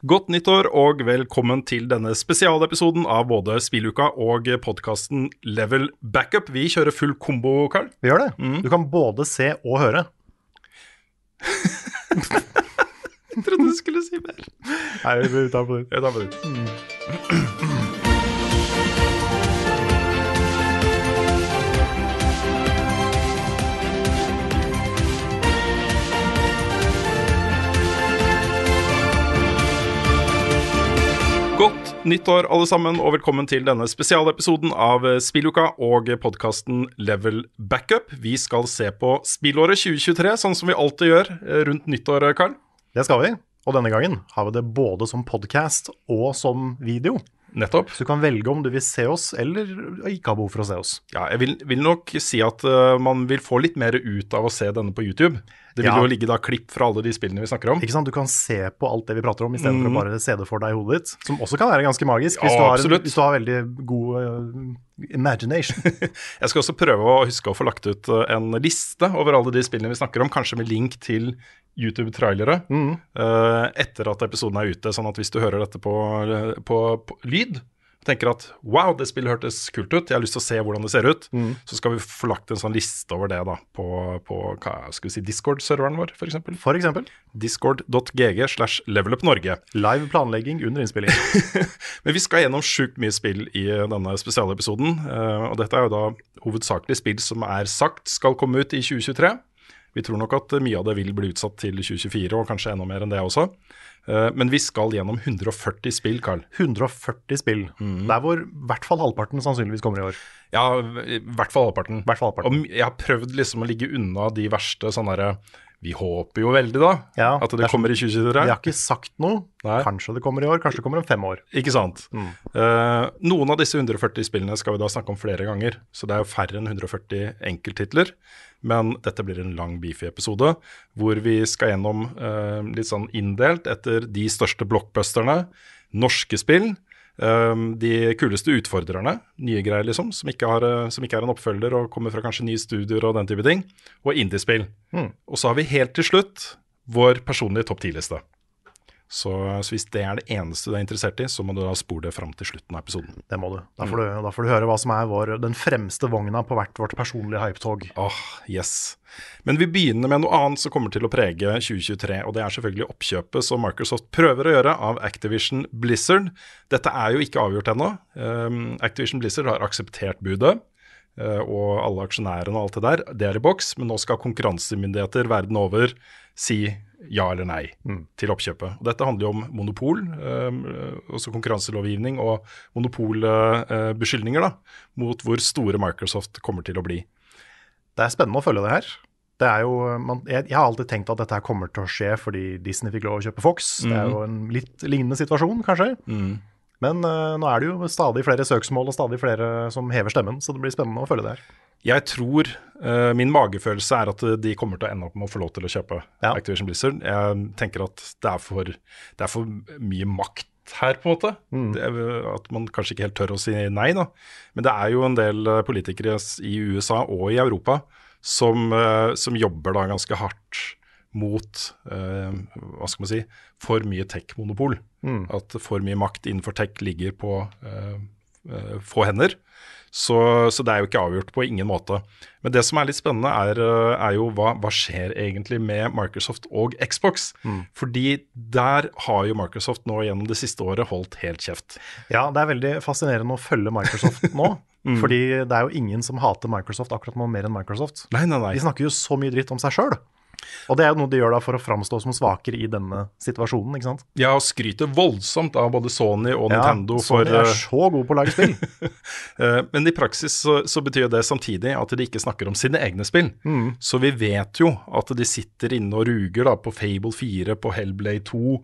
Godt nyttår og velkommen til denne spesialepisoden av både Spilluka og podkasten Level Backup. Vi kjører full kombo, Carl. Vi gjør det. Du kan både se og høre. Jeg trodde du skulle si mer. Nei, vi tar på det. Godt nyttår, alle sammen, og velkommen til denne spesialepisoden av Spilluka og podkasten Level Backup. Vi skal se på spillåret 2023, sånn som vi alltid gjør eh, rundt nyttår, Karl. Det skal vi. Og denne gangen har vi det både som podkast og som video. Nettopp. Så du kan velge om du vil se oss, eller ikke har behov for å se oss. Ja, jeg vil, vil nok si at uh, man vil få litt mer ut av å se denne på YouTube. Det vil Ja. jo ligge da klipp fra alle de spillene vi snakker om. Ikke sant? Du kan se på alt det vi prater om, istedenfor mm. for å bare se det for deg i hodet ditt. Som også kan være ganske magisk, hvis, Ja, du, har, hvis du har veldig god uh, imagination. Jeg skal også prøve å huske å få lagt ut eh, en liste over alle de spillene vi snakker om, kanskje med link til YouTube-trailere mm. uh, etter at episoden er ute, sånn at hvis du hører dette på, på, på lyd, tenker at wow, det spillet hørtes kult ut, jeg har lyst til å se hvordan det ser ut, Mm. så skal vi få lagt en sånn liste over det da, på, på si, Discord-serveren vår, f.eks. For eksempel Discord.gg slash levelupnorge. live planlegging under innspilling. Men vi skal gjennom sjukt mye spill i denne spesialepisoden. eh, Og dette er jo da hovedsakelig spill som er sagt skal komme ut i 2023. Vi tror nok at mye av det vil bli utsatt til 2024, og kanskje enda mer enn det også. Eh, Men vi skal gjennom 140 spill, Carl. 140 spill. Det Der hvor i hvert fall halvparten sannsynligvis kommer i år. Ja, i hvert fall halvparten. hvert fall halvparten. Og jeg har prøvd liksom å ligge unna de verste sånn derre Vi håper jo veldig, da, Ja, at det det er kommer i 2023. Vi har ikke sagt noe. Nei. Kanskje det kommer i år, kanskje det kommer om fem år. Ikke sant. Mm. Uh, noen av disse 140 spillene skal vi da snakke om flere ganger, så det er jo færre enn 140 enkelttitler. Men dette blir en lang beefy-episode hvor vi skal gjennom eh, litt sånn inndelt etter de største blockbusterne, norske spill, eh, de kuleste utfordrerne, nye greier liksom, som ikke, har, eh, som ikke er en oppfølger og kommer fra kanskje nye studioer og den type ting, og indiespill. Mm. Og så har vi helt til slutt vår personlige topp 10-liste. Så, så hvis det er det eneste du er interessert i, så må du da spole det fram til slutten av episoden. Det må du. Da får, du. da får du høre hva som er vår, den fremste vogna på hvert vårt personlige hypetog. Åh, yes. Men vi begynner med noe annet som kommer til å prege 2023, og det er selvfølgelig oppkjøpet som Microsoft prøver å gjøre av Activision Blizzard. Dette er jo ikke avgjort ennå. Um, Activision Blizzard har akseptert budet. eh, og alle aksjonærene og alt det der, det er i boks, men nå skal konkurransemyndigheter verden over si ja eller nei til oppkjøpet. Og dette handler jo om monopol, eh, også konkurranselovgivning og monopolbeskyldninger eh, mot hvor store Microsoft kommer til å bli. Det er spennende å følge det her. Det er jo, man, jeg, jeg har alltid tenkt at dette her kommer til å skje fordi Disney fikk lov å kjøpe Fox. Det er jo en litt lignende situasjon, kanskje. Men uh, nå er det jo stadig flere søksmål og stadig flere som hever stemmen, så det blir spennende å følge det her. Jeg tror uh, Min magefølelse er at de kommer til å ende opp med å få lov til å kjøpe Ja. Activision Blizzard. Jeg tenker at det er for, det er for mye makt her, på en måte. Det er, at man kanskje ikke helt tør å si nei, da. Men det er jo en del eh, politikere i USA og i Europa som, uh, som jobber da ganske hardt mot uh, hva skal man si, for mye tech-monopol. At for mye makt innenfor tech ligger på eh, eh, få hender. Så, så det er jo ikke avgjort på ingen måte. Men det som er litt spennende, er, eh, er jo hva, hva skjer egentlig med Microsoft og Xbox? Fordi der har jo Microsoft nå gjennom det siste året holdt helt kjeft. Ja, det er veldig fascinerende å følge Microsoft nå. Fordi det er jo ingen som hater Microsoft akkurat nå mer enn Microsoft. Nei, nei, nei. De snakker jo så mye dritt om seg sjøl. Og det er jo noe de gjør da for å framstå som svakere i denne situasjonen, ikke sant? Ja, og skryter voldsomt av både Sony og Nintendo ja, for Sony er eh, så god på å lage spill. Eh, Men i praksis så, så betyr det samtidig at de ikke snakker om sine egne spill. Så vi vet jo at de sitter inne og ruger da på Fable 4, på Hellblade 2,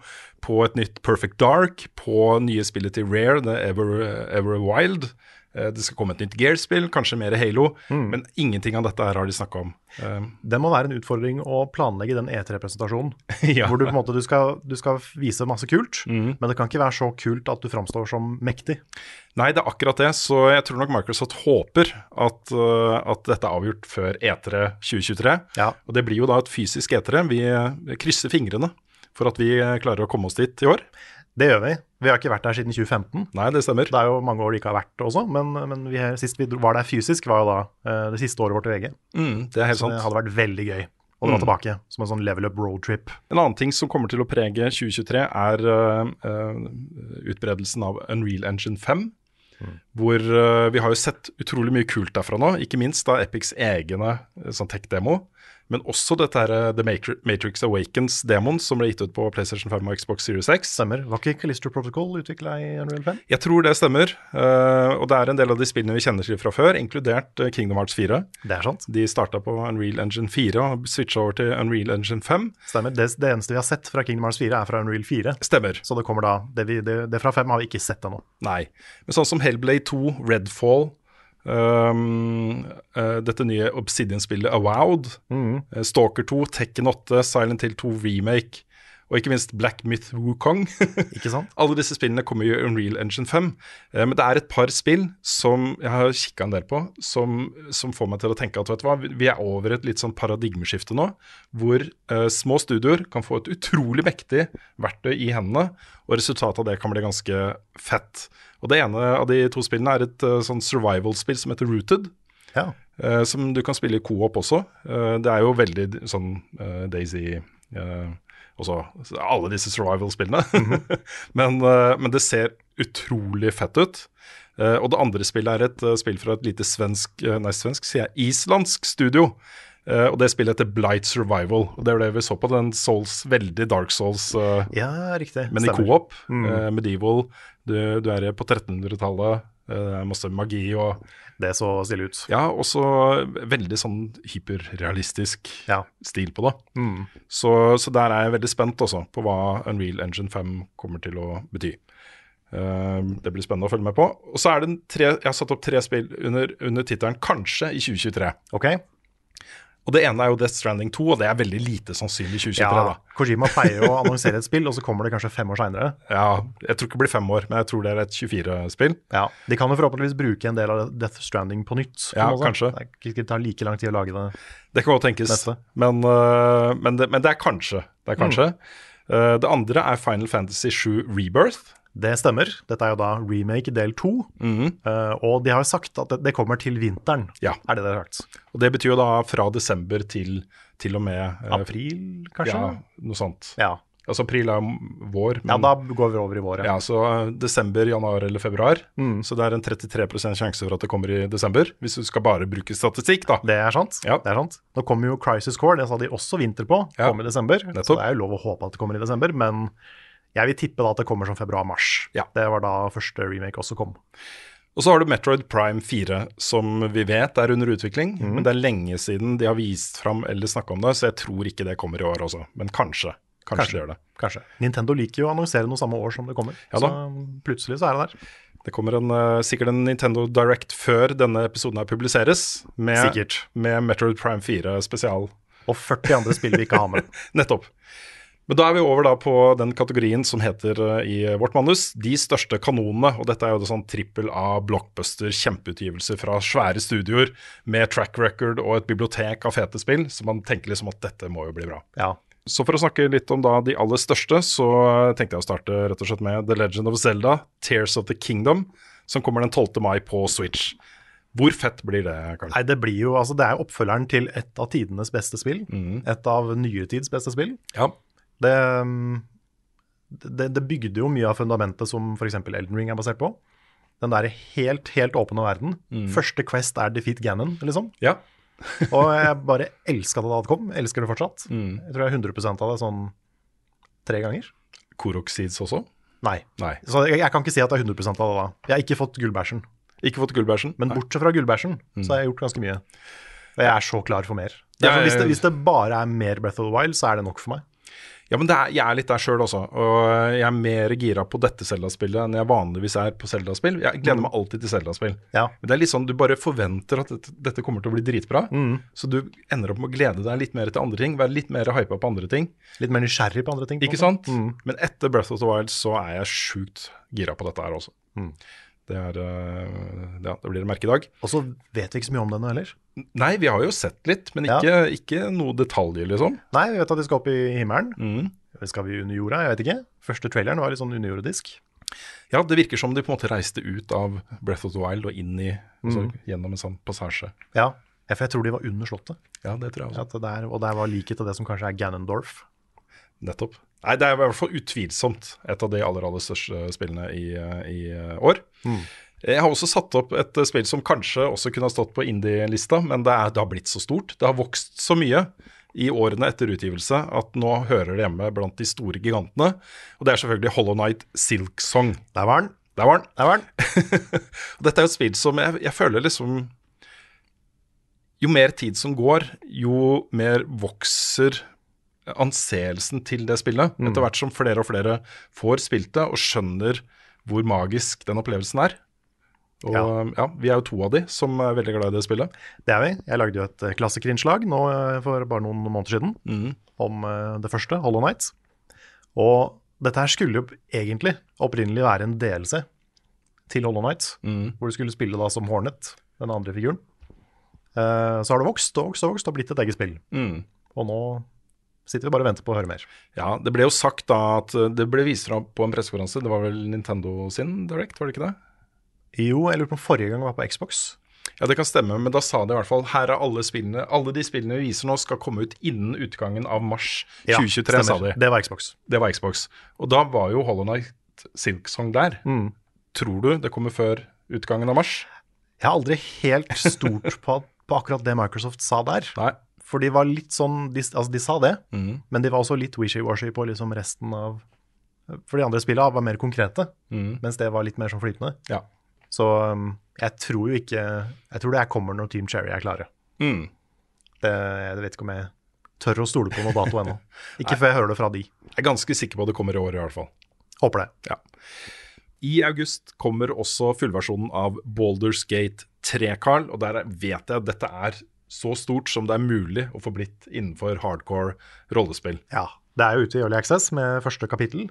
på et nytt Perfect Dark, på nye spillet til Rare, The Ever, Ever Wild. Eh, Det skal komme et nytt Gear-spill, kanskje mer Halo, men ingenting av dette her har de snakka om. Eh, Det må være en utfordring å planlegge den E3-presentasjonen. Ja. Hvor du på en måte du skal, du skal vise masse kult, men det kan ikke være så kult at du framstår som mektig. Nei, det er akkurat det. Så jeg tror nok Microsoft håper at, uh, at dette er avgjort før E3 2023. Ja. Og det blir jo da et fysisk E3. Vi krysser fingrene for at vi klarer å komme oss dit i år. Det gjør vi. Vi har ikke vært der siden 2015. Nei, det stemmer. Det er jo mange år vi ikke har vært også, men, men vi, sist vi var der fysisk, var jo da eh, det siste året vårt i VG. Mm, det er helt Så det hadde vært veldig gøy å dra tilbake som en sånn level up roadtrip. En annen ting som kommer til å prege 2023, er uh, uh, utbredelsen av Unreal Engine 5. Hvor uh, vi har jo sett utrolig mye kult derfra nå, ikke minst da Epics egne sånn tech-demo. Men også dette her, uh, The Matrix Awakens-Demons, som ble gitt ut på PlayStation 5 og Xbox Series X. Stemmer. Var ikke Callisto Protocol utvikla i Unreal 5? Jeg tror det stemmer. uh, og det er en del av de spillene vi kjenner til fra før, inkludert uh, Kingdom Hearts 4. Det er sant. De starta på Unreal Engine 4 og switcha over til Unreal Engine 5. Stemmer. Det, det eneste vi har sett fra Kingdom Hearts 4, er fra Unreal 4. Stemmer. Så det kommer da Det, vi, det, det fra 5 har vi ikke sett ennå. Nei. Men sånn som Hellblade 2, Redfall, um, uh, dette nye Obsidian-spillet Avowed, mm. Stalker 2, Tekken 8, Silent Hill 2 Remake, og ikke minst Black Myth Wukong. Ikke sant? Alle disse spillene kommer jo i Unreal Engine 5. Eh, men det er et par spill som jeg har kikka en del på, som, som får meg til å tenke at vet du hva, vi er over et litt sånn paradigmeskifte nå, hvor eh, små studioer kan få et utrolig mektig verktøy i hendene, og resultatet av det kan bli ganske fett. Og Det ene av de to spillene er et uh, sånn survival-spill som heter Rooted. Ja. Uh, som du kan spille i co-op også. Uh, det er jo veldig sånn Daisy eh, også, Alle disse survival-spillene. men, eh, men det ser utrolig fett ut. Eh, og det andre spillet er et eh, spill fra et lite svensk, nei svensk, sier jeg, islandsk studio. Uh, og det spillet heter Blight Survival. Og det er det vi så på, den Souls, veldig Dark Souls. uh, ja, riktig. men i co-op, eh, medieval, du, du er på 1300-tallet, eh, masse magi og Det så stille ut. Ja, også veldig sånn hyperrealistisk Ja. stil på det. Så, så der er jeg veldig spent også på hva Unreal Engine 5 kommer til å bety. Uh, det blir spennende å følge med på. Og så er det tre, Jeg har satt opp tre spill under, under tittelen 'Kanskje' i 2023. Ok? Og Det ene er jo Death Stranding 2, og det er veldig lite sannsynlig i 2023. Ja, da. Kojima pleier å annonsere et spill, og så kommer det kanskje fem år seinere. Ja, Jeg tror ikke det blir fem år, men jeg tror det er et 24-spill. Ja. De kan jo forhåpentligvis bruke en del av Death Stranding på nytt. på Ja, måte. kanskje. Det det tar like lang tid å lage det. Det kan godt tenkes, men, øh, men, det, men det er kanskje. Det er kanskje. Mm. Øh, det andre er Final Fantasy 7 Rebirth. Det stemmer. Dette er jo da remake del to. Eh, og de har jo sagt at det, kommer til vinteren, Ja. er det de har sagt. Og det betyr jo da fra desember til, til og med uh, April, kanskje? Ja, noe sånt. Ja. Altså april er vår, ja, da går vi over i vår, ja. ja, så øh, desember, januar eller februar. Mm. Så det er en 33% sjanse for at det kommer i desember, hvis du skal bare bruke statistikk, da. Det er sant. Ja. det er sant. Nå kommer jo Crisis Core, det sa de også vinter på, Ja. kom i desember. Nettopp. Så det er jo lov å håpe at det kommer i desember, men jeg vil tippe da at det kommer som februar-mars. Ja. Det var da første remake også kom. Og så har du Metroid Prime 4, som vi vet er under utvikling. Mm. Men det er lenge siden de har vist fram eller snakka om det, så jeg tror ikke det kommer i år også. Men kanskje. Kanskje, Kanskje. det gjør det. Kanskje. Nintendo liker jo å annonsere noe samme år som det kommer. Ja da. Så plutselig så er det der. Det kommer en, eh, sikkert en Nintendo Direct før denne episoden her publiseres, med, med Metroid Prime 4 spesial. Og 40 andre spill vi ikke har med. Nettopp. Men da er vi over da på den kategorien som heter eh, i vårt manus De største kanonene. Og dette er jo det sånn trippel A blockbuster, kjempeutgivelser fra svære studioer med track record og et bibliotek av fete spill, så man tenker liksom at dette må jo bli bra. Ja. Så for å snakke litt om da de aller største, så tenkte jeg å starte rett og slett med The Legend of Zelda, Tears of the Kingdom, som kommer den 12. mai på Switch. Hvor fett blir det, Karl? Nei, det blir jo Altså, det er oppfølgeren til et av tidenes beste spill. Mm. Et av nyere tids beste spill. Ja. Det, mm, det, det bygde jo mye av fundamentet som f.eks. Elden Ring er basert på. Den der helt, helt åpne verden. Mm. Første Quest er Defeat Ganon, liksom. ja. Og jeg bare elska det da det kom. Elsker det fortsatt. Jeg tror jeg er 100 av det sånn tre ganger. Koroksids også? Nei. Nei. Så jeg, jeg kan ikke si at det er 100 av det da. Jeg har ikke fått gullbæsjen. Ikke fått gullbæsjen? Men Nei. bortsett fra gullbæsjen, så har jeg gjort ganske mye. Og jeg er så klar for mer. Derfor, hvis, det, hvis det bare er mer Breath of the Wild, så er det nok for meg. Ja, men det er, jeg er litt der sjøl også. Og jeg er mer gira på dette Zelda-spillet enn jeg vanligvis er på Zelda-spill. Jeg gleder meg alltid til Zelda-spill. Ja. Men det er litt sånn, du bare forventer at dette, dette kommer til å bli dritbra. Så du ender opp med å glede deg litt mer til andre ting. Være litt mer hypa på andre ting. Litt mer nysgjerrig på andre ting. på Ikke sant? Men etter Breath of the Wild så er jeg sjukt gira på dette her også. Det er øh, Ja, det blir en merkedag. Og så vet vi ikke så mye om den heller. Nei, vi har jo sett litt, men Ja. ikke, ikke noe detaljer, liksom. Nei, vi vet at de skal opp i himmelen. Mm. Skal vi under jorda? Jeg vet ikke. Første traileren var litt sånn underjordisk. Ja, det virker som de på en måte reiste ut av Breath of the Wild og inn i altså, Gjennom en sånn passasje. Ja, for jeg tror de var under slottet. Ja, det tror jeg også. At der, og der var liket til det som kanskje er Ganondorf. Nettopp. Nei, det er i hvert fall utvilsomt et av de aller, aller største spillene i, eh, i år. år. Jeg har også satt opp et eh, spill som kanskje også kunne ha stått på indie-lista, men det, er, det har blitt så stort. Det har vokst så mye i årene etter utgivelse at nå hører det hjemme blant de store gigantene. Og det er selvfølgelig Hollow Night Silk Song. Der var den. Der var den. Der var den. Dette er jo et spill som jeg, jeg føler liksom Jo mer tid som går, jo mer vokser anseelsen til det spillet. Etter hvert som flere og flere får spilt det og skjønner hvor magisk den opplevelsen er. Og ja. Ja. Vi er jo to av de som er veldig glad i det spillet. Det er vi. Jeg lagde jo et eh, klassikerinnslag nå eh, for bare noen måneder siden mm. om eh, det første, Hollow Night. Og dette her skulle jo egentlig opprinnelig være en delelse til Hollow Night, mm. hvor du skulle spille da som Hornet, den andre figuren. Så har det vokst og vokst og vokst og blitt et eget spill. Mm. Og nå sitter vi bare og venter på å høre mer. Ja, Det ble jo sagt da at uh, det ble vist fram på en pressekonferanse. Det var vel Nintendo sin Direct, var det ikke det? Jo, jeg lurer på om forrige gang var på Xbox. Ja, det kan stemme, men da sa de i hvert fall her er alle spillene Alle de spillene vi viser nå, skal komme ut innen utgangen av mars 2023, sa de. Det var Xbox. Det var Xbox. Og da var jo Hollow Night Silksong der. Mm. Tror du det kommer før utgangen av mars? Jeg har aldri helt stort på, på akkurat det Microsoft sa der. Nei. For de var litt sånn De, altså de sa det, mm. men de var også litt wishy-washy på liksom resten av For de andre spillene var mer konkrete, mm. mens det var litt mer sånn flytende. Ja. Så um, jeg tror jo ikke Jeg tror det her kommer når Team Cherry er klare. Mm. Det, jeg vet ikke om jeg tør å stole på noe dato ennå. Ikke før jeg hører det fra de. Jeg er ganske sikker på at det kommer i år, i hvert fall. Håper det. Ja. I august kommer også fullversjonen av Balders Gate 3, Carl. Og der vet jeg at dette er så stort som det er mulig å få blitt innenfor hardcore rollespill. Ja. Det er jo ute i Early Access med første kapittel,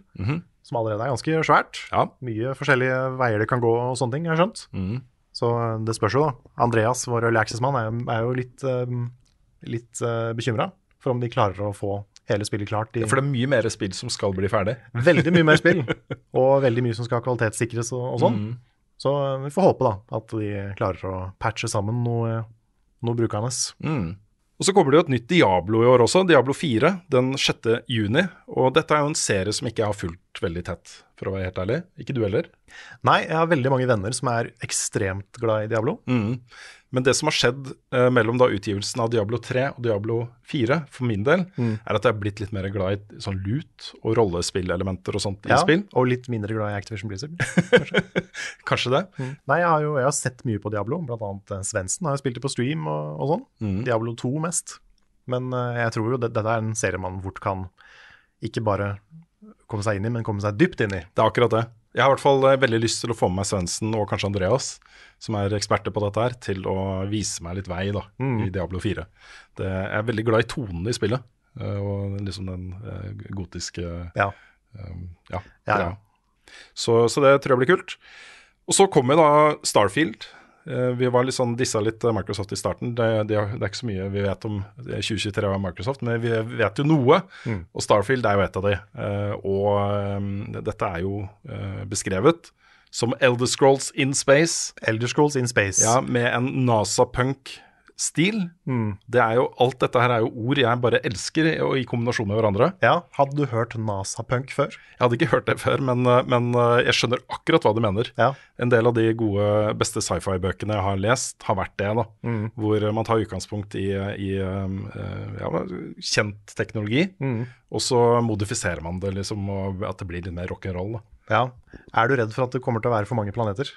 som allerede er ganske svært. Ja. Mye forskjellige veier det kan gå og sånne ting, jeg har skjønt. Mhm. Så eh, det spørs jo, da. Andreas, vår Early Access-mann, er, er jo litt, um, litt uh, bekymra for om de klarer å få hele spillet klart. I, For det er mye mer spill som skal bli ferdig. Veldig mye mer spill, og veldig mye som skal kvalitetssikres og, og sånn. Så eh, vi får håpe da at de klarer å patche sammen noe, noe brukende. Mm. Og så kommer det jo et nytt Diablo i år også, Diablo 4, den 6. juni. Og dette er jo en serie som ikke jeg har fulgt veldig tett, for å være helt ærlig. Ikke du heller? Nei, jeg har veldig mange venner som er ekstremt glad i Diablo. Mm. Men det som har skjedd eh, mellom da utgivelsen av Diablo 3 og Diablo 4, for min del, er at jeg har blitt litt mer glad i sånn lut og rollespillelementer og sånt i Ja, spill. og litt mindre glad i Activision Blizzard. Kanskje kanskje det. Nei, jeg har jo jeg har sett mye på Diablo, annet eh, Svendsen har jo spilt det på stream og, og sånn. Mm. Diablo 2 mest. Men uh, jeg tror jo det, dette er en serie man fort kan ikke bare komme seg inn i, men komme seg dypt inn i. Det er akkurat det. Jeg har i hvert fall eh, veldig lyst til å få med meg Svendsen og kanskje Andreas, som er eksperter på dette her, til å vise meg litt vei da, i Diablo 4. Det, jeg er veldig glad i tonen i spillet, eh, og liksom den eh, gotiske Ja. um, ja, Ja. Så, så det tror jeg blir kult. Og så kommer da Starfield. Eh, Vi var litt sånn dissa litt Microsoft i starten. Det, det, er- det er ikke så mye vi vet om 2023 av Microsoft, men vi vet jo noe. Og Starfield er jo et av de. Eh, Og eh, dette er jo eh, beskrevet som Elder Scrolls in Space, Elder Scrolls in Space. ja, med en NASA-punk stil. Mm. Det er jo, alt dette her er jo ord jeg bare elsker og i kombinasjon med hverandre. Ja, Hadde du hørt NASA-punk før? Jeg hadde ikke hørt det før, men, eh, men eh, jeg skjønner akkurat hva du mener. Ja. En del av de gode, beste sci-fi-bøkene jeg har lest, har vært det. da, Mm. Hvor eh, man tar utgangspunkt i, i ja, kjent teknologi, Mm. og så modifiserer man det, liksom, og at det blir litt mer rock'n'roll. Ja. Er du redd for at det kommer til å være for mange planeter?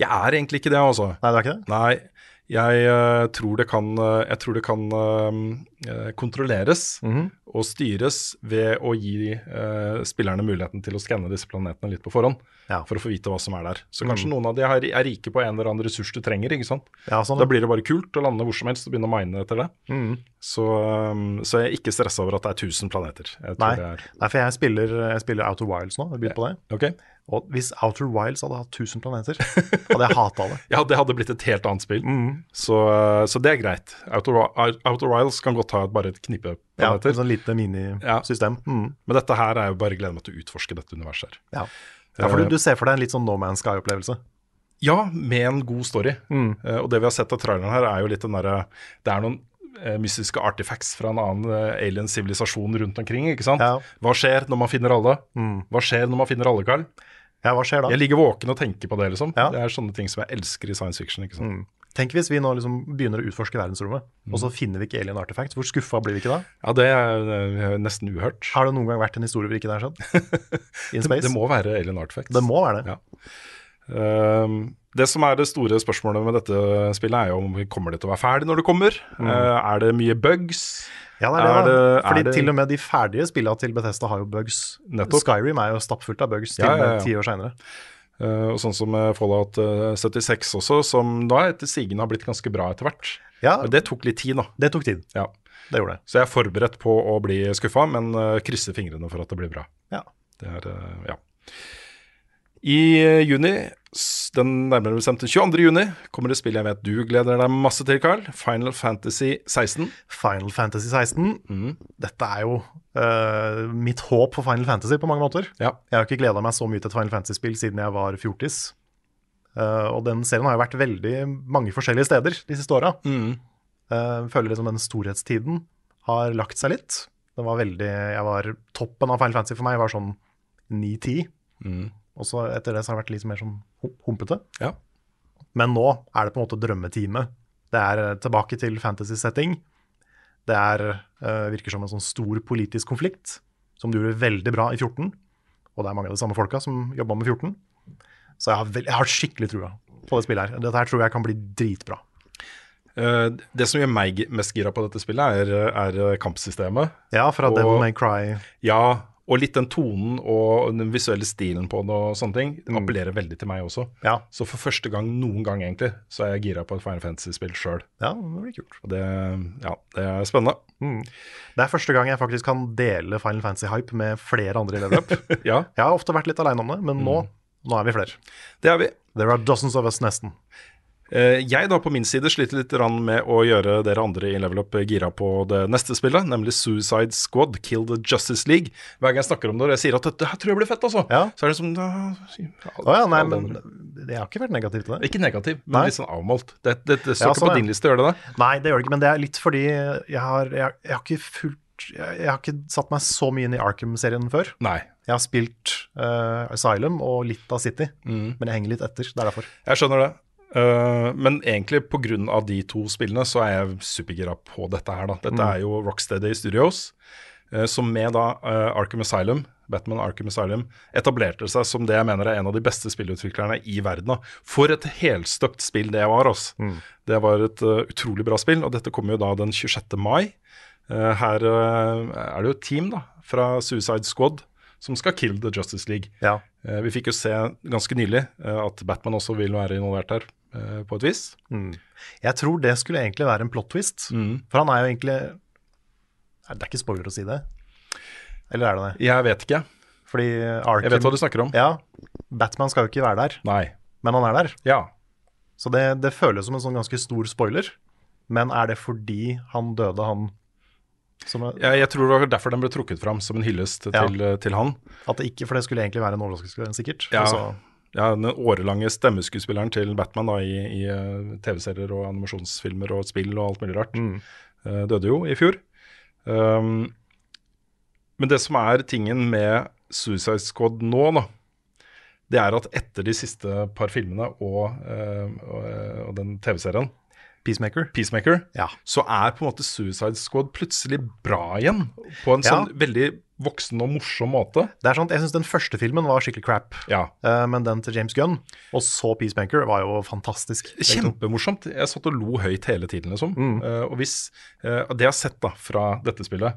Jeg er egentlig ikke det, altså. Nei, det er ikke det? Nei, jeg eh, tror det kan, eh, jeg tror det kan eh, kontrolleres -hmm. og styres ved å gi spillerne muligheten til å skanne disse planetene litt på forhånd. Ja. For å få vite hva som er der. Så Mm. kanskje noen av de er, rike på en eller annen ressurs du trenger. ikke sant? Ja, sånn. Da blir det bare kult å lande hvor som helst og begynne å mine etter det. Mm. Så, um, så jeg er ikke stressa over at det er 1000 planeter. Nei. det er Nei, for jeg spiller, jeg spiller Outer Wilds nå. Jeg har begynt på det. Ok? Og hvis Outer Wilds hadde hatt 1000 planeter, hadde jeg hata det. Ja, det hadde blitt et helt annet spill. Mm. Så, uh, så det er greit. Outer, Outer Wilds kan godt ha bare et knippe Ja, planeter. et sånn lite minisystem. Mhm. Men dette her er jo bare gleder meg til å utforske dette universet. her. Ja. ja, for du, du ser for deg en litt sånn No Man's Sky-opplevelse. Ja, med en god story. Mm. Eh, og det vi har sett av traileren her, er jo litt den derre Det er noen eh, mystiske artifacts fra en annen eh, alien-sivilisasjon rundt omkring. ikke sant? Ja. Hva skjer når man finner alle? Mm. Hva skjer når man finner alle, Carl? Ja, hva skjer da? Jeg ligger våken og tenker på det, liksom. Ja. Det er sånne ting som jeg elsker i science fiction. ikke sant? Mm. Tenk hvis vi nå liksom begynner å utforske verdensrommet, og så finner vi ikke alien artifacts. Hvor skuffa blir vi ikke da? Ja, det er nesten uhørt. Har det noen gang vært en historie hvor ikke det har skjedd? In space? det må være alien artifacts. Det må være det. Ja. Ehm, det som er det store spørsmålet med dette spillet, er jo om vi kommer det til å være ferdig når det kommer. Eh, er det mye bugs? Ja, det er det. Er det- Fordi er det- til og med de ferdige spillene til Bethesda har jo bugs. Nettopp. Skyrim er jo stappfullt av bugs til Ja, ja, ja. ti år seinere. Uh, og sånn som eh, Fallout eh, 76 også, som da etter sigende har blitt ganske bra etter hvert. Ja, Men det tok litt tid, da. det tok tid. Ja. Det gjorde det. Så jeg er forberedt på å bli skuffa, men uh, krysser fingrene for at det blir bra. Ja. Det er, uh, ja. I eh, juni, den nærmere bestemte 22. juni, kommer det spill jeg vet du gleder deg masse til, Carl. Final Fantasy 16. Final Fantasy 16. Mm. Dette er jo uh, mitt håp for Final Fantasy på mange måter. Ja. Jeg har ikke gleda meg så mye til et Final Fantasy-spill siden jeg var fjortis. Uh, og den serien har jo vært veldig mange forskjellige steder de siste åra. Mm. Uh, føler liksom den storhetstiden har lagt seg litt. Den var veldig, jeg var, Toppen av Final Fantasy for meg var sånn 9-10. Mhm. Og så etter det så har det vært litt mer sånn humpete. Ja. Men nå er det på en måte drømmetime. Det er eh, tilbake til fantasy-setting. Det er, eh, virker som en sånn stor politisk konflikt, som du gjorde veldig bra i 14. Og det er mange av de samme folka som jobba med 14. Så jeg har, veld, jeg har skikkelig trua på det spillet her. Dette her tror jeg kan bli dritbra. Eh, det som gjør meg mest gira på dette spillet, er, er kampsystemet. Ja, fra Og- Devil May Cry. Ja, og litt den tonen og den visuelle stilen på det og sånne ting appellerer veldig til meg også. Ja, Så for første gang noen gang egentlig, så er jeg gira på et Final Fantasy-spill sjøl. ja, det blir kult. Og det, ja, det er spennende. Mm. Det er første gang jeg faktisk kan dele Final Fantasy-hype med flere andre i level. Ja, Jeg har ofte vært litt aleine om det, men nå, nå er vi flere. det er vi. There are dozens of us, nesten. Eh, Jeg da på min side sliter litt med å gjøre dere andre i Level Up gira på det neste spillet, nemlig Suicide Squad, Kill the Justice League. Hver gang jeg snakker om det og jeg sier at dette her tror jeg blir fett, altså, Ja. så er det som da, Å ja, nei, men jeg har ikke vært negativ til det. Ikke negativ, men Nei. litt sånn avmålt. Det, det, det står Ja, ikke sånn, på din liste, gjør det det? Nei, det gjør det ikke, men det er litt fordi jeg har, jeg, jeg har ikke fulgt jeg har ikke satt meg så mye inn i Arkham-serien før. Nei. Jeg har spilt uh, Asylum og litt av City, Mm. men jeg henger litt etter. Det er derfor. Jeg skjønner det. Eh, men egentlig pga. de to spillene så er jeg supergira på dette her. da. Dette Mm. er jo Rocksteady Studios, uh, som med da uh, Arkham Asylum, Batman Arkham Asylum, etablerte seg som det jeg mener er en av de beste spillutviklerne i verden. da. For et helstøpt spill det var. altså. Det var et utrolig bra spill, og dette kommer jo da den 26. mai. Her er det jo et team da, fra Suicide Squad som skal kill The Justice League. Ja. Vi fikk jo se ganske nylig at Batman også vil være involvert her, på et vis. Mm. Jeg tror det skulle egentlig være en plot twist, Mm. for han er jo egentlig Det er ikke spoiler å si det. Eller er det det? Jeg vet ikke. Fordi Arkham Jeg vet hva du snakker om. Ja, Batman skal jo ikke være der, Nei. men han er der. Ja. Så det, det føles som en sånn ganske stor spoiler. Men er det fordi han døde, han som er, Jeg, jeg tror det var derfor den ble trukket fram som en hyllest Ja. til, eh, til han. At det ikke For det skulle egentlig være en overraskelse, sikkert. Ja. Så- ja, den årelange stemmeskuespilleren til Batman da, i, i eh, TV-serier og animasjonsfilmer og spill og alt mulig rart, eh, døde jo i fjor. Um, men det som er tingen med Suicide Squad nå, da, det er at etter de siste par filmene og, uh, og, og den TV-serien, Peacemaker. Peacemaker, Ja. så er på en måte Suicide Squad plutselig bra igjen. På en Ja. sånn veldig voksen og morsom måte. Det er sant, Jeg syns den første filmen var skikkelig crap, Ja, uh, men den til James Gunn, og så Peacemaker, var jo fantastisk. Kjempemorsomt. Jeg satt og lo høyt hele tiden, liksom. Mm. Uh, og hvis uh, Det jeg har sett da fra dette spillet,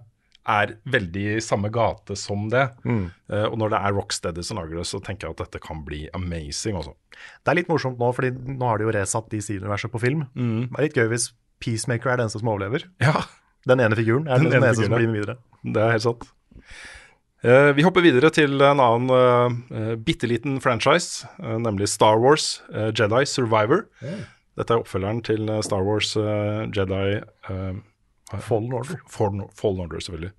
er veldig i samme gate som det. Mm. Uh, og når det er Rocksteady som lager det, så tenker jeg at dette kan bli amazing, Også. Det er litt morsomt nå, fordi nå har de jo resatt DC-universet på film. Mm. Det er litt gøy hvis Peacemaker er den eneste som overlever. Ja, Den ene figuren er den, Den ene eneste som blir med videre. det er helt sant. Uh, vi hopper videre til en annen uh, bitte liten franchise, uh, nemlig Star Wars Jedi Survivor. Dette er oppfølgeren til Star Wars Jedi Fallen Order. Fallen Fallen Order, selvfølgelig.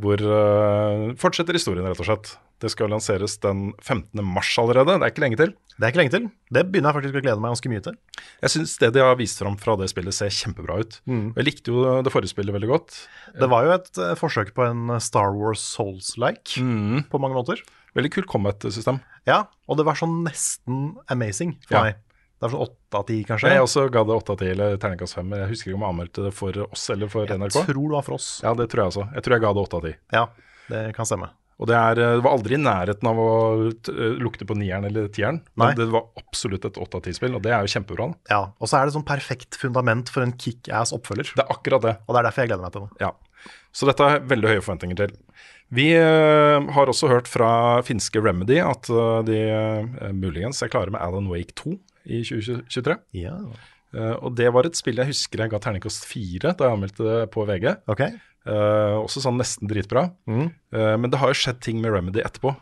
Hvor uh, fortsetter historien, rett og slett. Det skal lanseres den 15. mars allerede. Det er ikke lenge til. Det er ikke lenge til. Det begynner jeg faktisk å glede meg ganske mye til. Jeg syns det de har vist fram fra det spillet, ser kjempebra ut. Mm. Jeg likte jo det forrige spillet veldig godt. Det var jo et eh, forsøk på en Star Wars Souls-like, Mm. på mange måter. Veldig kult combat-system. Ja, og det var sånn nesten amazing for Ja. meg. Det er sånn åtte av ti, kanskje. Jeg også ga det 8 av 10 eller terningkast 5. Jeg husker ikke om jeg anmeldte det for oss eller for Jeg NRK. tror det var for oss. Ja, det tror jeg også. Jeg tror jeg ga det 8 av 10. Ja, det kan stemme. Og det, er, det var aldri i nærheten av å lukte på nieren eller tieren. Nei. Men det var absolutt et 8 av 10-spill, og det er jo kjempebra. Ja, Og så er det sånn perfekt fundament for en kickass oppfølger. Det er akkurat det. Og det er derfor jeg gleder meg til det. Ja. Så dette har jeg veldig høye forventninger til. Vi eh, har også hørt fra finske Remedy at eh, de eh, muligens er klare med Alan Wake 2 i 2023. Ja, Uh, og det var et spill jeg husker jeg ga terningkast 4 da jeg anmeldte det på VG. Okay. Uh, også sånn nesten dritbra. Mm. Uh, men det har jo skjedd ting med Remedy etterpå.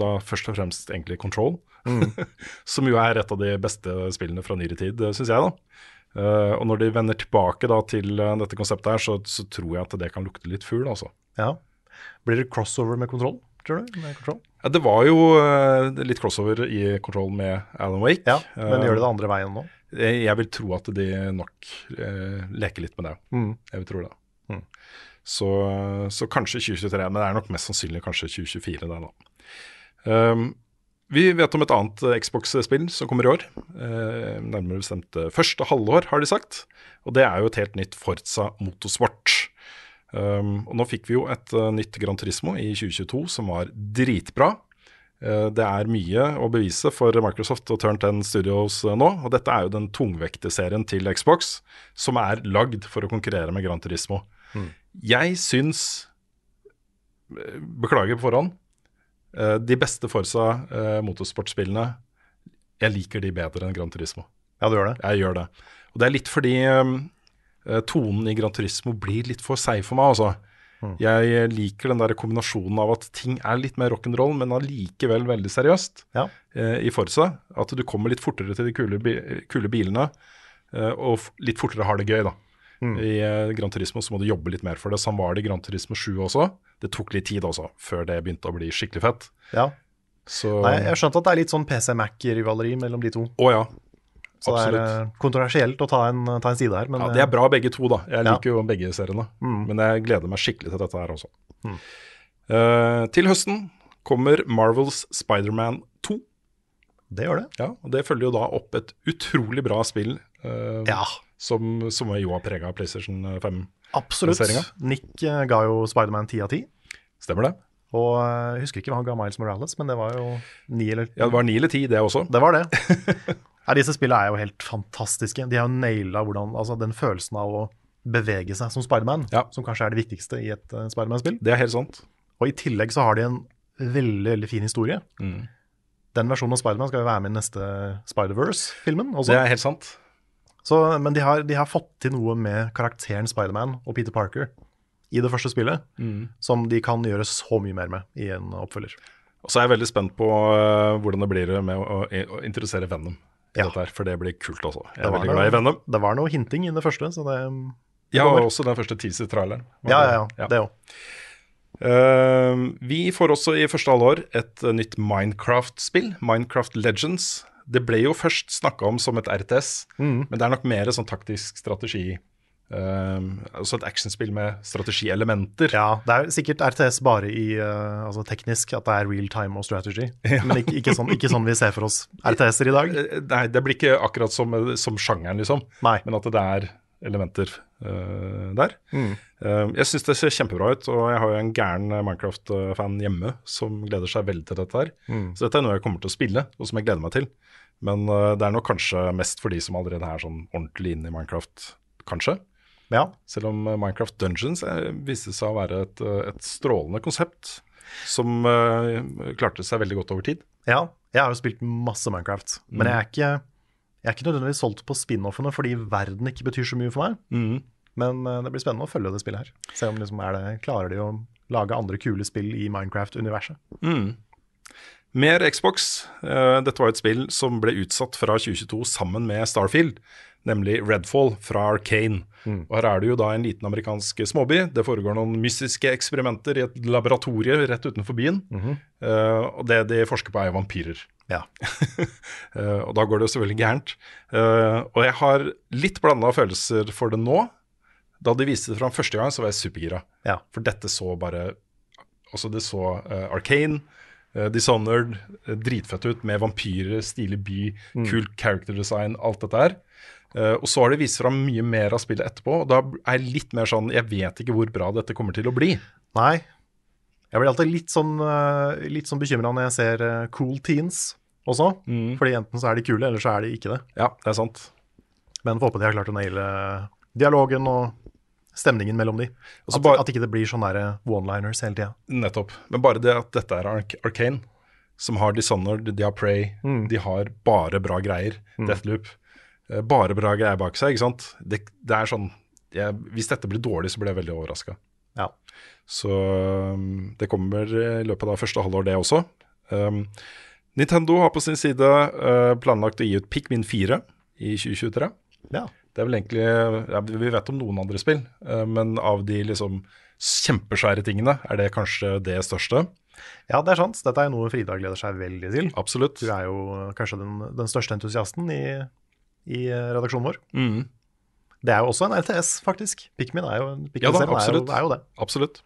da først og fremst egentlig Control. Mm. som jo er et av de beste spillene fra nyere tid, syns jeg, da. Og når de vender tilbake da til dette konseptet her, så, så tror jeg at det kan lukte litt fugl, altså. Ja. Blir det crossover med kontroll, tror du? Med kontroll? Ja, det var jo eh, litt crossover i Control med Alan Wake. Ja, men Eh, gjør det det andre veien nå? Jeg, jeg vil tro at de nok eh, leker litt med det. Mm. Jeg vil tro det. Mm. Så, så kanskje 2023, men det er nok mest sannsynlig kanskje 2024 der, da. Um, vi vet om et annet eh, Xbox-spill som kommer i år. Eh, nærmere bestemt eh, første halvår, har de sagt. Og det er jo et helt nytt Forza Motorsport. Um, og nå fikk vi jo et uh, nytt Gran Turismo i 2022 som var dritbra. Uh, Det er mye å bevise for Microsoft og Turn 10 Studios uh, nå. Og dette er jo den tungvekteserien til Xbox som er lagd for å konkurrere med Gran Turismo. Jeg syns Beklager på forhånd. De beste Forsa motorsportspillene Jeg liker de bedre enn Gran Turismo. Ja, du gjør det? Jeg gjør det. Og det er litt fordi eh, tonen i Gran Turismo blir litt for seig for meg, altså. Jeg liker den der kombinasjonen av at ting er litt mer rock'n'roll, men allikevel veldig seriøst Ja. eh, i Forza. At du kommer litt fortere til de kule, bi kule bilene, eh, og litt fortere har det gøy, da. I eh, Gran Turismo så må du jobbe litt mer for det. Sånn var det i Gran Turismo 7 også. Det tok litt tid også, før det begynte å bli skikkelig fett. Ja. Så Nei, jeg skjønte at det er litt sånn PC-Mac-rivaleri mellom de to. Å ja. Så det er eh, kontroversielt å ta en, ta en side her. Men Ja, De er bra begge to, da. Jeg Ja. liker jo begge seriene. Mm. Men jeg gleder meg skikkelig til dette her også. Eh, til høsten kommer Marvels Spiderman 2. eh, det gjør det. Ja, og Det følger jo da opp et utrolig bra spill uh, Ja, som, som jo har prega PlayStation 5. absolutt. Nick eh, ga jo Spiderman 10 av 10. Stemmer det? Og eh, jeg husker ikke hva han ga Miles Morales, men det var jo ni eller Ja, Det var ni eller ti, det også. Det var det. Nei, disse spillene er jo helt fantastiske. De har jo naila hvordan altså den følelsen av å bevege seg som Spiderman, Ja. som kanskje er det viktigste i et uh, Spiderman-spill. Det er helt sant. Og i tillegg så har de en veldig veldig fin historie. Mm. Den versjonen av Spiderman skal jo være med i neste Spider-Verse-filmen. Det er helt sant. Så, men de har, de har fått til noe med karakteren Spiderman og Peter Parker i det første spillet, Mm. som de kan gjøre så mye mer med i en oppfølger. Og så er jeg veldig spent på uh, hvordan det blir med å, å introdusere Venom. I Ja. dette her, For det blir kult, også. Jeg er var veldig noe- glad i Venom. Det var noe hinting i det første, så det Ja, og også den første teaser-traileren. Ja, Ja, ja, ja. Det òg. Uh, vi får også i første halvår et eh, nytt Minecraft-spill, Minecraft Legends. Det ble jo først snakka om som et RTS, men det er nok mer sånn taktisk strategi. Eh, altså et actionspill med strategielementer. Ja, det er sikkert RTS bare i uh, altså teknisk, at det er real time og strategy. Men ikke, ikke, sånn, ikke sånn vi ser for oss RTS-er i dag. Eh, Nei, det blir ikke akkurat som, som sjangeren, liksom. Nei. Men at det er elementer uh, der. Eh, jeg syns det ser kjempebra ut, og jeg har jo en gæren eh, Minecraft-fan hjemme som gleder seg veldig til dette her. Så dette er noe jeg kommer til å spille, og som jeg gleder meg til. Men eh, det er nok kanskje mest for de som allerede er sånn ordentlig inne i Minecraft, kanskje. Ja, Selv om eh, Minecraft Dungeons viste seg å være et, eh, et strålende konsept som uh, klarte seg veldig godt over tid. ja, jeg har jo spilt masse Minecraft, men jeg er ikke, jeg er ikke nødvendigvis solgt på spin-offene fordi verden ikke betyr så mye for meg. Men uh, det blir spennende å følge det spillet her. Se om liksom er det, klarer de å lage andre kule spill i Minecraft-universet. Mer Xbox. Eh, dette var et spill som ble utsatt fra 2022 sammen med Starfield, nemlig Redfall fra Arcane. Og Her er det jo da en liten amerikansk småby. Det foregår noen mystiske eksperimenter i et laboratorie rett utenfor byen. Eh, og det de forsker på, er vampyrer. Ja. Eh, og da går det jo selvfølgelig gærent. Og jeg har litt blanda følelser for det nå. Da de viste det fram første gang, så var jeg supergira. Ja. For dette så bare Altså, det så Arcane, uh, Dishonored, eh, dritfett ut med vampyrer, stilig by, kult character design, alt dette her. Uh, og så har de vist fram mye mer av spillet etterpå, og da er jeg litt mer sånn Jeg vet ikke hvor bra dette kommer til å bli. Nei. Jeg blir alltid litt sånn, uh, litt sånn bekymra når jeg ser eh, cool teens også. Fordi enten så er de kule, eller så er de ikke det. Ja, det er sant. Men får håpe de har klart å naile dialogen og stemningen mellom de. Og At, bare- at ikke det blir sånne der one-liners hele tida. Nettopp. Men bare det at dette er Arc Arcane, som har Dishonored, de har Prey, de har bare bra greier. Deathloop. eh, Bare bra greier bak seg, ikke sant. Det, det er sånn jeg, Hvis dette blir dårlig, så blir jeg veldig overraska. Ja. Så um, det kommer i løpet av første halvår, det også. Um, Nintendo har på sin side uh, planlagt å gi ut Pikmin 4 i 2023. ja. Det er vel egentlig ja, Vi vet om noen andre spill, uh, men av de liksom kjempesvære tingene er det kanskje det største. Ja, det er sant. Dette er noe Frida gleder seg veldig til. Absolutt. Du er jo kanskje den, den største entusiasten i, i eh, redaksjonen vår. Mm. Det er jo også en RTS, faktisk. Pikmin er jo, Pikmin Ja da, er jo, er jo det. Absolutt.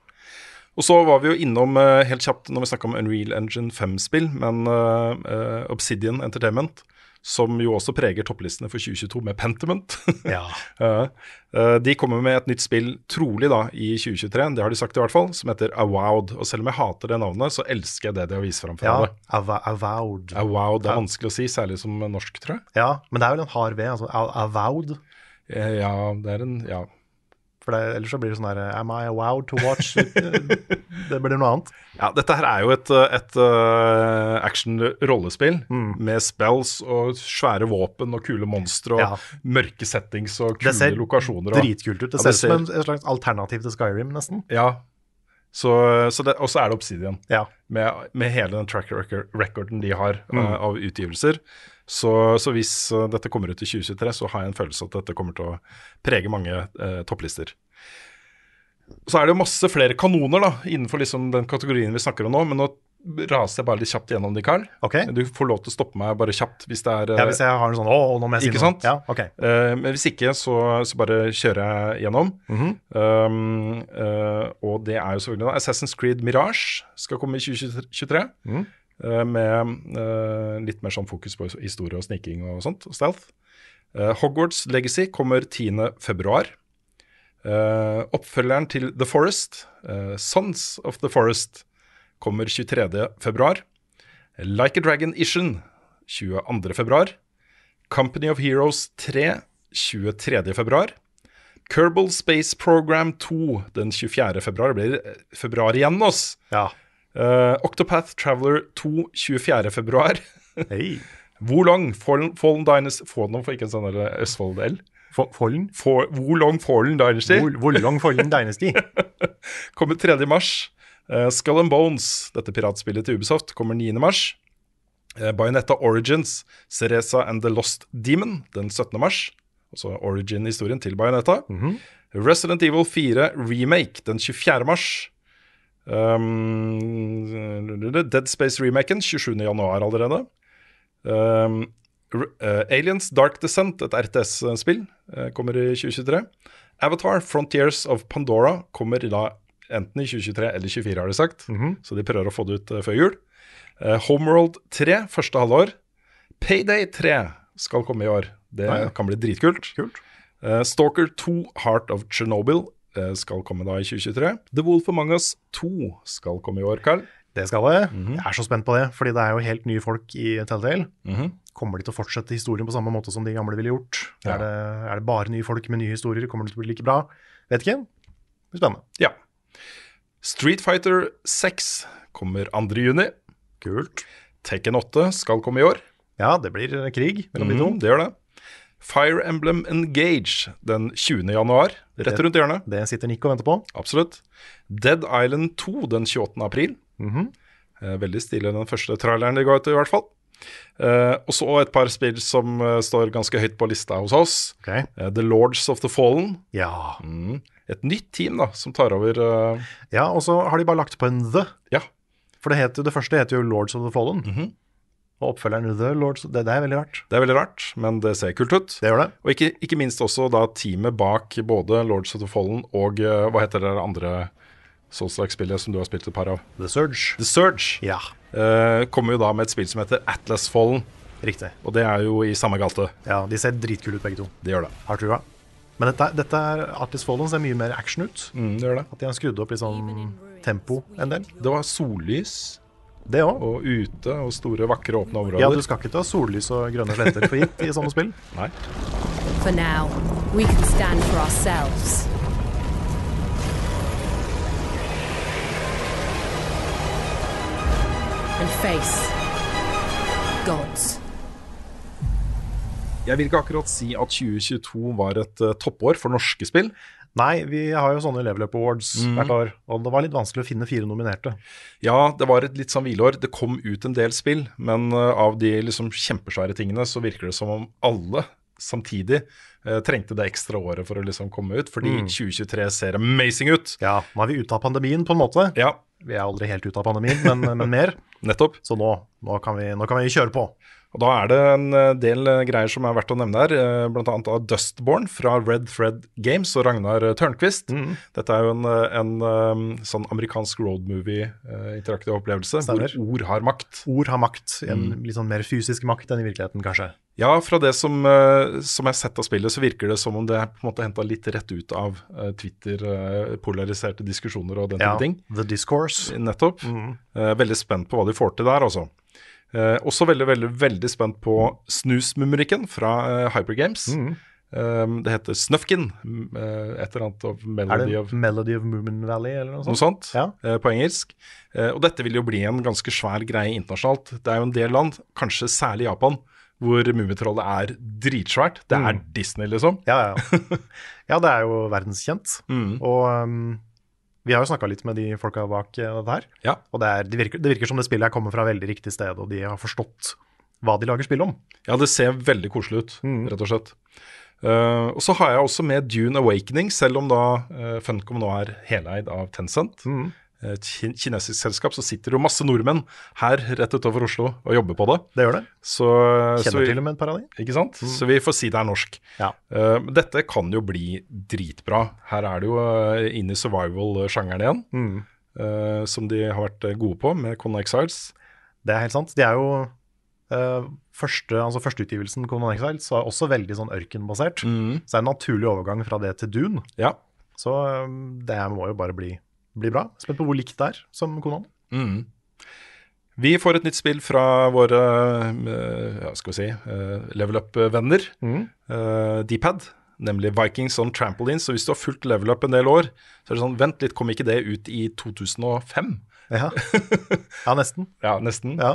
Og så var vi jo innom eh, helt kjapt når vi snakka om Unreal Engine 5-spill, men uh, eh, Obsidian Entertainment, som jo også preger topplistene for 2022 med Pentiment. Ja. Eh, eh, de kommer med et nytt spill, trolig da i 2023, det har de sagt i hvert fall, som heter Avowed. Og selv om jeg hater det navnet, så elsker jeg det de har vist fram for ja. det. Ava, avowed. Avowed er vanskelig å si, særlig som norsk, tror jeg. Ja, men det er vel en hard V. Altså, avowed. Eh, Ja, det er en Ja. For det, ellers så blir det sånn der Am I allowed to watch? det blir noe annet. Ja, dette her er jo et, et uh, action-rollespill med spells og svære våpen og kule monstre og Ja. mørke settings og Det kule ser lokasjoner. Og, dritkult ut. Det Ja, ser det ut som en, slags alternativ til Skyrim, nesten. Ja. Så, så det, og så er det Obsidian, Ja. med, med hele den track record, recorden de har uh, av utgivelser. Så, så hvis uh, dette kommer ut i 2023, så har jeg en følelse at dette kommer til å prege mange eh, topplister. Så er det jo masse flere kanoner da, innenfor liksom den kategorien vi snakker om nå, men nå raser jeg bare litt kjapt gjennom de, Carl. Ok. Du får lov til å stoppe meg bare kjapt hvis det er Ja, hvis jeg har en sånn Å, nå må jeg si Ikke noe. sant? Ja, ok. Uh, men hvis ikke, så, så bare kjører jeg gjennom. Mhm. um, uh, og det er jo selvfølgelig da Assassin's Creed Mirage skal komme i 2023. Mhm. Eh, med eh, litt mer sånn fokus på historie og sniking og sånt, og stealth. Eh, Hogwarts Legacy kommer 10. februar. Eh, oppfølgeren til The Forest, Sons of the Forest, kommer 23. februar. Like a Dragon Ishin 22. februar. Company of Heroes 3 23. februar. Kerbal Space Program 2 den 24. februar. Det blir februar igjen, oss. Ja. Eh, Octopath Traveler 2 24. februar. Hei. Wolong Fallen, Fallen Dynasty nå for ikke en sånn der Østfold-L. Fallen? For- Wolong Fallen Dynasty Hvor, hvor lang Fallen Dynasty? kommer 3. mars. Uh, Skull and Bones, dette piratspillet til Ubisoft, kommer 9. mars. Uh, Bayonetta Origins, Cereza and the Lost Demon, den 17. mars. Altså origin-historien til Bayonetta. Resident Evil 4 Remake den 24. mars. Um, Dead Space-remaken 27.1 allerede. Um, eh, Aliens Dark Descent, et RTS-spill, uh, kommer i 2023. Avatar Frontiers of Pandora kommer da enten i 2023 eller 2024, har de sagt. Så de prøver å få det ut uh, før jul. Eh, Homeworld 3 første halvår. Payday 3 skal komme i år. Det Ja, ja. kan bli dritkult. Kult. Eh, Stalker 2 Heart of Chernobyl skal komme da i 2023. The Wolf Among Us 2 skal komme i år, Carl. Det skal det. Jeg er så spent på det, fordi det er jo helt nye folk i Telltale. Mhm. Kommer de til å fortsette historien på samme måte som de gamle ville gjort? Ja. Er, det, er det bare nye folk med nye historier? Kommer det til å bli like bra? Vet ikke. Det blir spennende. Ja. Street Fighter 6 kommer 2. juni. Kult. Tekken 8 skal komme i år. Ja, det blir krig mellom de to. Mhm, det gjør det. Fire Emblem Engage den 20. januar, rett rundt hjørnet. Det sitter Nick og venter på. Absolutt. Dead Island 2 den 28. april. Mm -hmm. veldig stilig den første traileren de ga ut, i hvert fall. Uh, og så et par spill som uh, står ganske høyt på lista hos oss. Ok. Uh, The Lords of the Fallen. Ja. Mm. Et nytt team da, som tar over ja, og så har de bare lagt på en The. Ja. For det, heter, det første heter jo Lords of the Fallen. Mhm. Og oppfølgeren The Lords det, det er veldig rart. Det er veldig rart, men det ser kult ut. Det gjør det. Og ikke, ikke minst også da teamet bak både Lords of the Fallen og eh, hva heter det andre Souls-like-spillet som du har spilt et par av? The Surge. The Surge. Ja, Eh, kommer jo da med et spill som heter Atlas Fallen, riktig. og det er jo i samme gate. Ja, De ser dritkule ut, begge to. Det gjør det. Har trua. Men dette, dette er Artist Fallen ser mye mer action ut. Mm, det gjør det. At de har skrudd opp litt sånn tempo en del. Det var sollys Det òg. og ute og store, vakre, åpne områder. Ja, du skal ikke ta sollys og grønne sletter for gitt i sånne spill. Nei. For now, we can stand for ourselves. And face gods. Jeg vil ikke akkurat si at 2022 var et eh, toppår for norske spill. Nei, vi har jo sånne Level Up Awards hvert år, og det var litt vanskelig å finne fire nominerte. Ja, det var et litt sånn hvileår. Det kom ut en del spill, men eh, av de liksom kjempesvære tingene så virker det som om alle samtidig eh, trengte det ekstra året for å liksom komme ut, fordi 2023 ser amazing ut. Ja, nå er vi ute av pandemien på en måte. Ja, Vi er aldri helt ute av pandemien, men, men mer. nettopp. Så nå, nå, kan vi, nå kan vi kjøre på. Og da er det en eh, del eh, greier som er verdt å nevne her, bl.a. blant annet av Dustborn fra Red Thread Games og Ragnar Tørnquist. Mm. Dette er jo en, eh, en eh, sånn amerikansk road movie-interaktiv opplevelse, Stemmer. hvor ord har makt. Ord har makt. En litt sånn mer fysisk makt enn i virkeligheten, kanskje. Ja, fra det som, eh, som jeg har sett av spillet, så virker det som om det er på en måte henta litt rett ut av eh, Twitter-polariserte diskusjoner og den Ja, type ting. The Discourse. Nettopp. Mm. veldig spent på hva de får til der, altså. Eh, også veldig, veldig veldig spent på snusmumrikken fra eh, Hypergames. Eh, det heter Snufkin. mm, eh, et eller annet of Er Melody of Melody of Moomin Valley, eller noe sånt? noe sånt? Ja. eh, på engelsk. Eh, og dette vil jo bli en ganske svær greie internasjonalt. Det er jo en del land, kanskje særlig Japan, hvor Mummitrollet er dritsvært. Det er Disney, liksom. Ja, ja. ja, det er jo verdenskjent. Mm. Og um, vi har jo snakka litt med de folka bak eh, dette her. Ja. Og det, er, det, virker, det virker som det spillet her kommer fra veldig riktig sted, og de har forstått hva de lager spill om. Ja, det ser veldig koselig ut, Mm. rett og slett. Uh, og så har jeg også med Dune Awakening, selv om da uh, Funcom nå er heleid av Tencent. Mm. Et kinesisk selskap, så sitter det jo masse nordmenn her rett utover Oslo og jobber på det. Det gjør det. Så, så Kjenner vi, til og med et par av dem. Ikke sant? Så vi får si det er norsk. Ja. Uh, dette kan jo bli dritbra. Her er det jo uh, inn i survival-sjangeren igjen, Mm. uh, som de har vært eh, gode på med Conan Exiles. Det er helt sant. De er jo eh, første, altså Førsteutgivelsen, Conan Exiles, var også veldig sånn ørkenbasert. Mm. Så det er en naturlig overgang fra det til Dune. Ja. Så det må jo bare bli, bli bra. Spent på hvor likt det er som Konan. Mm. Vi får et nytt spill fra våre eh, ja, skal vi si, eh, level up-venner, Mm. uh, Dpad, nemlig Vikings on Trampolines. Så hvis du har fulgt level up en del år, så er det sånn Vent litt, kom ikke det ut i 2005? Ja, ja nesten. Ja, nesten. Ja.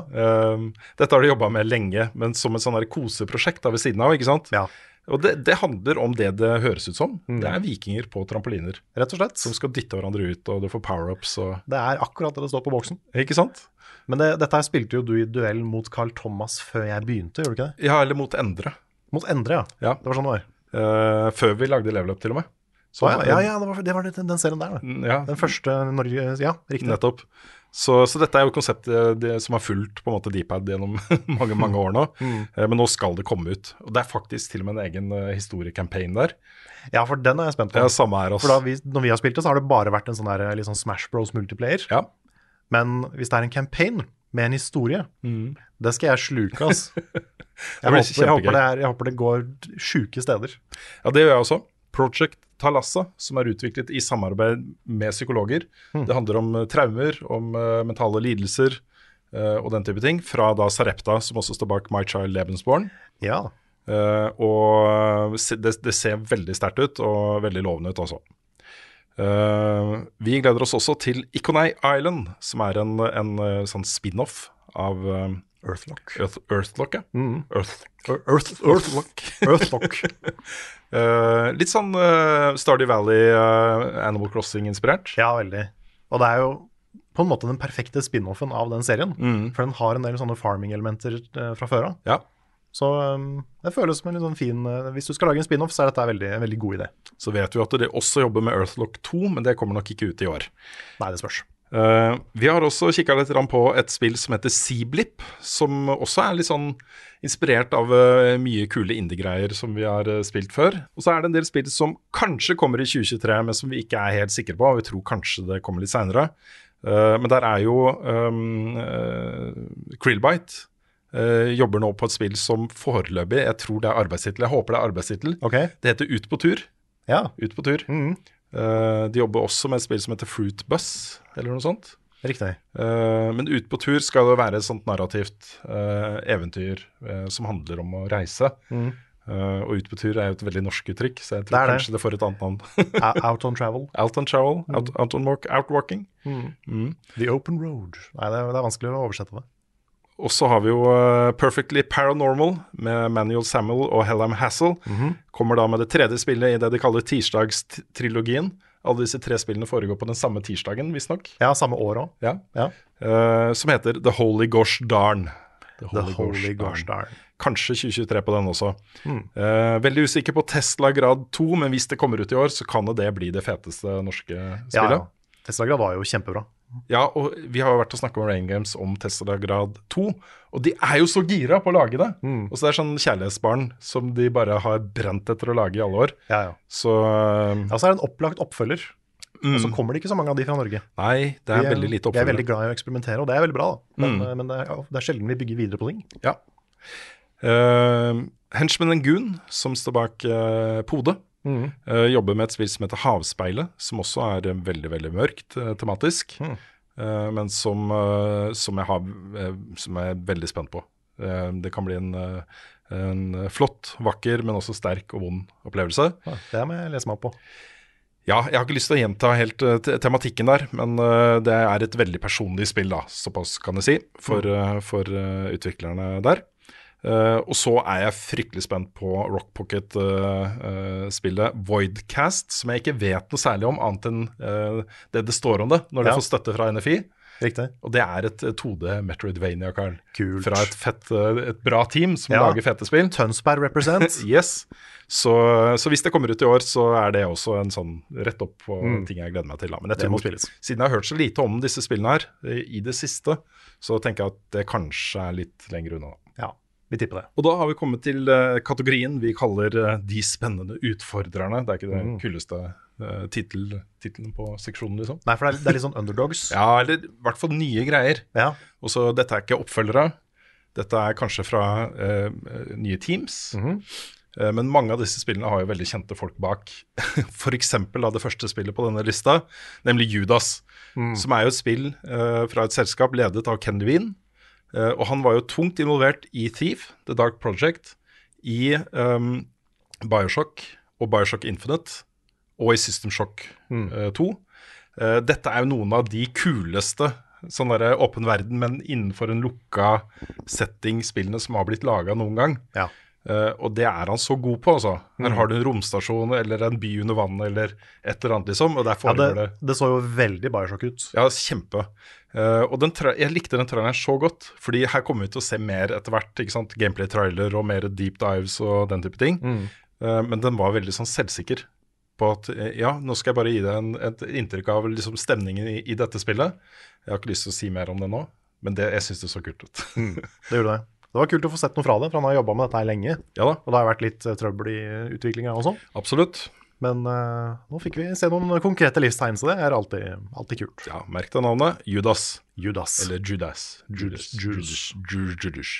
Dette har de jobba med lenge, men som et sånn koseprosjekt ved siden av. ikke sant? Ja, Og det, det handler om det det høres ut som. Det er vikinger på trampoliner rett og slett. som skal dytte hverandre ut, og du får power-ups og Det er akkurat det det står på boksen. Ikke sant? Men det, dette her spilte jo du i duell mot Carl Thomas før jeg begynte, gjorde du ikke det? Ja, eller mot Endre. Mot Endre, ja. Ja. Det var sånn det var. Uh, før vi lagde Level Up, til og med. Så, ah, ja, ja, det var, det var den, den serien der, da. Mm, ja, Den første Norge Ja, riktig. nettopp. Så, så dette er jo konseptet det, som har fulgt på en måte Deepad gjennom mange mange år nå. Eh, Men nå skal det komme ut. Og det er faktisk til og med en egen uh, der. Ja, for den er jeg spent på. Ja, samme her, For da vi, når vi har spilt det, så har det bare vært en sånn der, sånn Smash Bros multiplayer. Ja. Men hvis det er en campaign med en historie, det skal jeg sluke, ass. Jeg, Mm. håper, jeg, håper det er, jeg håper det går sjuke steder. Ja, det gjør jeg også. Project Talassa, som er utviklet i samarbeid med psykologer. Det handler om eh, traumer, om eh, mentale lidelser eh, og den type ting. Fra da Sarepta, som også står bak My Child Lebensborn. Ja. Og det, det ser veldig sterkt ut, og veldig lovende ut også. Uh, vi gleder oss også til Ikonei Island, som er en, en en sånn spin-off av eh, Earthlock. Earth, Earthlock, ja. Earth, Earth, Earthlock. Earthlock. uh, litt sånn uh, Stardew Valley, uh, Animal Crossing-inspirert. ja, veldig. Og det er jo på en måte den perfekte spin-offen av den serien. For den har en del sånne farming-elementer fra før av. Ja. Så um, det føles som en litt sånn fin uh, Hvis du skal lage en spin-off, så er dette en veldig, en veldig god idé. Så vet vi at de også jobber med Earthlock 2, men det kommer nok ikke ut i år. Nei, det spørs. Eh, vi har også kikka litt på et spill som heter Seablip, som også er litt sånn inspirert av uh, mye kule indie-greier som vi har uh, spilt før. Og så er det en del spill som kanskje kommer i 2023, men som vi ikke er helt sikre på. Vi tror kanskje det kommer litt seinere. men der er jo um, uh, Krillbite. jobber nå på et spill som foreløpig, jeg tror det er arbeidstittel, jeg håper det er arbeidstittel. Okay. Det heter Ut på tur. Ja. Ut på tur. Mm Eh, de jobber også med et spill som heter Fruit Bus, eller noe sånt. Riktig. Eh, men Ut på tur skal det være et sånt narrativt eh, eventyr eh, som handler om å reise. Eh, og Ut på tur er jo et veldig norsk uttrykk, så jeg tror det. kanskje det får et annet navn. Out on travel. out on travel, out, out on walk, outwalking. The open road. Nei, det er, det er vanskelig å oversette det. Og så har vi jo eh, Perfectly Paranormal med Manuel Samuel og Hellam Hassel. Kommer da med det tredje spillet i det de kaller tirsdagstrilogien. Alle disse tre spillene foregår på den samme tirsdagen, visstnok. Ja, samme år òg. Ja. Ja. Uh, som heter The Holy Gosh Darn. The Holy Gosh Darn. Kanskje 2023 på den også. Eh, veldig usikker på Tesla grad 2, men hvis det kommer ut i år, så kan det bli det feteste norske Ja, spillet. ja. Tesla Grad var jo kjempebra. Ja, og vi har vært og snakka med Rain Games om Tesla grad 2, og de er jo så gira på å lage det. Og så det er sånn kjærlighetsbarn som de bare har brent etter å lage i alle år. Ja, ja. Så eh, Ja, så er det en opplagt oppfølger. Og så kommer det ikke så mange av de fra Norge. nei, det er er veldig lite Vi er veldig glad i å eksperimentere, og det er veldig bra. da. Men, men det, er, det er sjelden vi bygger videre på ting. Ja. Uh, Henchman Goon, som står bak uh, Pode, eh, jobber med et spill som heter Havspeilet, som også er eh, veldig veldig mørkt uh, tematisk, eh, men som, som, jeg har, som jeg er veldig spent på. Det kan bli en, en flott, vakker, men også sterk og vond opplevelse. Ja, det må jeg lese meg opp på. Ja, jeg har ikke lyst til å gjenta helt tematikken der, men det er et veldig personlig spill, da, såpass kan jeg si, for, eh, for utviklerne der. Eh, og så er jeg fryktelig spent på Rock Pocket-spillet Voidcast, som jeg ikke vet noe særlig om, annet enn eh, det det står om det, når Ja. det får støtte fra NFI. Riktig. Og det er et eh, 2D Metroidvania, Carl. Kult. Fra et, fett, eh, et bra team som Ja. lager fete spill. Tønsberg represent. Yes. Så, så hvis det kommer ut i år, så er det også en sånn rett opp på ting jeg gleder meg til. Da. Men jeg Mm. Tror, siden jeg har hørt så lite om disse spillene her eh, i det siste, så tenker jeg at det kanskje er litt lenger unna. Ja, vi tipper det. Og da har vi kommet til eh, kategorien vi kaller eh, De spennende utfordrerne. Det er ikke Mm. den kuleste uh, tittelen på seksjonen, liksom. Nei, for det er, det er litt sånn underdogs. Ja, eller i hvert fall nye greier. Ja. Og så Dette er ikke oppfølgere. Dette er kanskje fra uh, nye teams. Eh, Men mange av disse spillene har jo veldig kjente folk bak. F.eks. det første spillet på denne lista, nemlig Judas. Som er jo et spill uh, fra et selskap ledet av Ken Levine. Eh, og han var jo tungt involvert i Thief, The Dark Project, i um, Bioshock og Bioshock Infinite, og i System Shock eh, 2. Eh, dette er jo noen av de kuleste sånn derre åpen verden, men innenfor en lukka setting-spillene som har blitt laga noen gang. Ja. Eh, og det er han så god på, altså. Her har du en romstasjon eller en by under vannet eller et eller annet, liksom. Og der Ja, det, det det så jo veldig Bioshock ut. ja, kjempe. Uh, og jeg likte den traileren så godt, fordi her kommer vi til å se mer etter hvert. ikke sant? Gameplay-trailer og mer deep dives og den type ting. Mm. Uh, men den var veldig sånn selvsikker. på at ja, nå skal jeg bare gi deg en, et inntrykk av liksom, stemningen i, i dette spillet. Jeg har ikke lyst til å si mer om det nå, men det, jeg syns det så kult ut. Det gjorde det. Det var kult å få sett noe fra det, for han har jobba med dette her lenge. ja da, Og det har vært litt eh, trøbbel i utviklinga og sånn. absolutt. Men uh, nå fikk vi se noen konkrete livstegn, så det er alltid, alltid kult. Ja, Merk deg navnet. Judas. Judas. Eller Judas. Judas. Judas. Judas. Judas. Judas.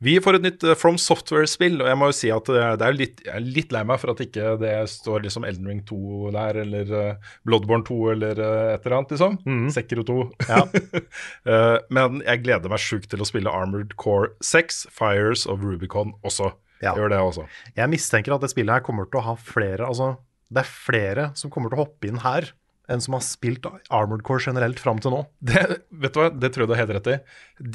Vi får et nytt eh, From Software-spill, og jeg må jo si at det er, litt, jeg er litt lei meg for at ikke det står liksom Elden Ring 2 der, eller uh, Bloodborne 2, eller et eller annet, liksom. Sekiro 2. Ja. Eh, men jeg gleder meg sjukt til å spille Armored Core 6, Fires of Rubicon også. Ja. Gjør det også. Jeg mistenker at det spillet her kommer til å ha flere Altså, det er flere som kommer til å hoppe inn her enn som har spilt Armored Core generelt fram til nå. Det, vet du hva, det tror jeg du har helt rett i.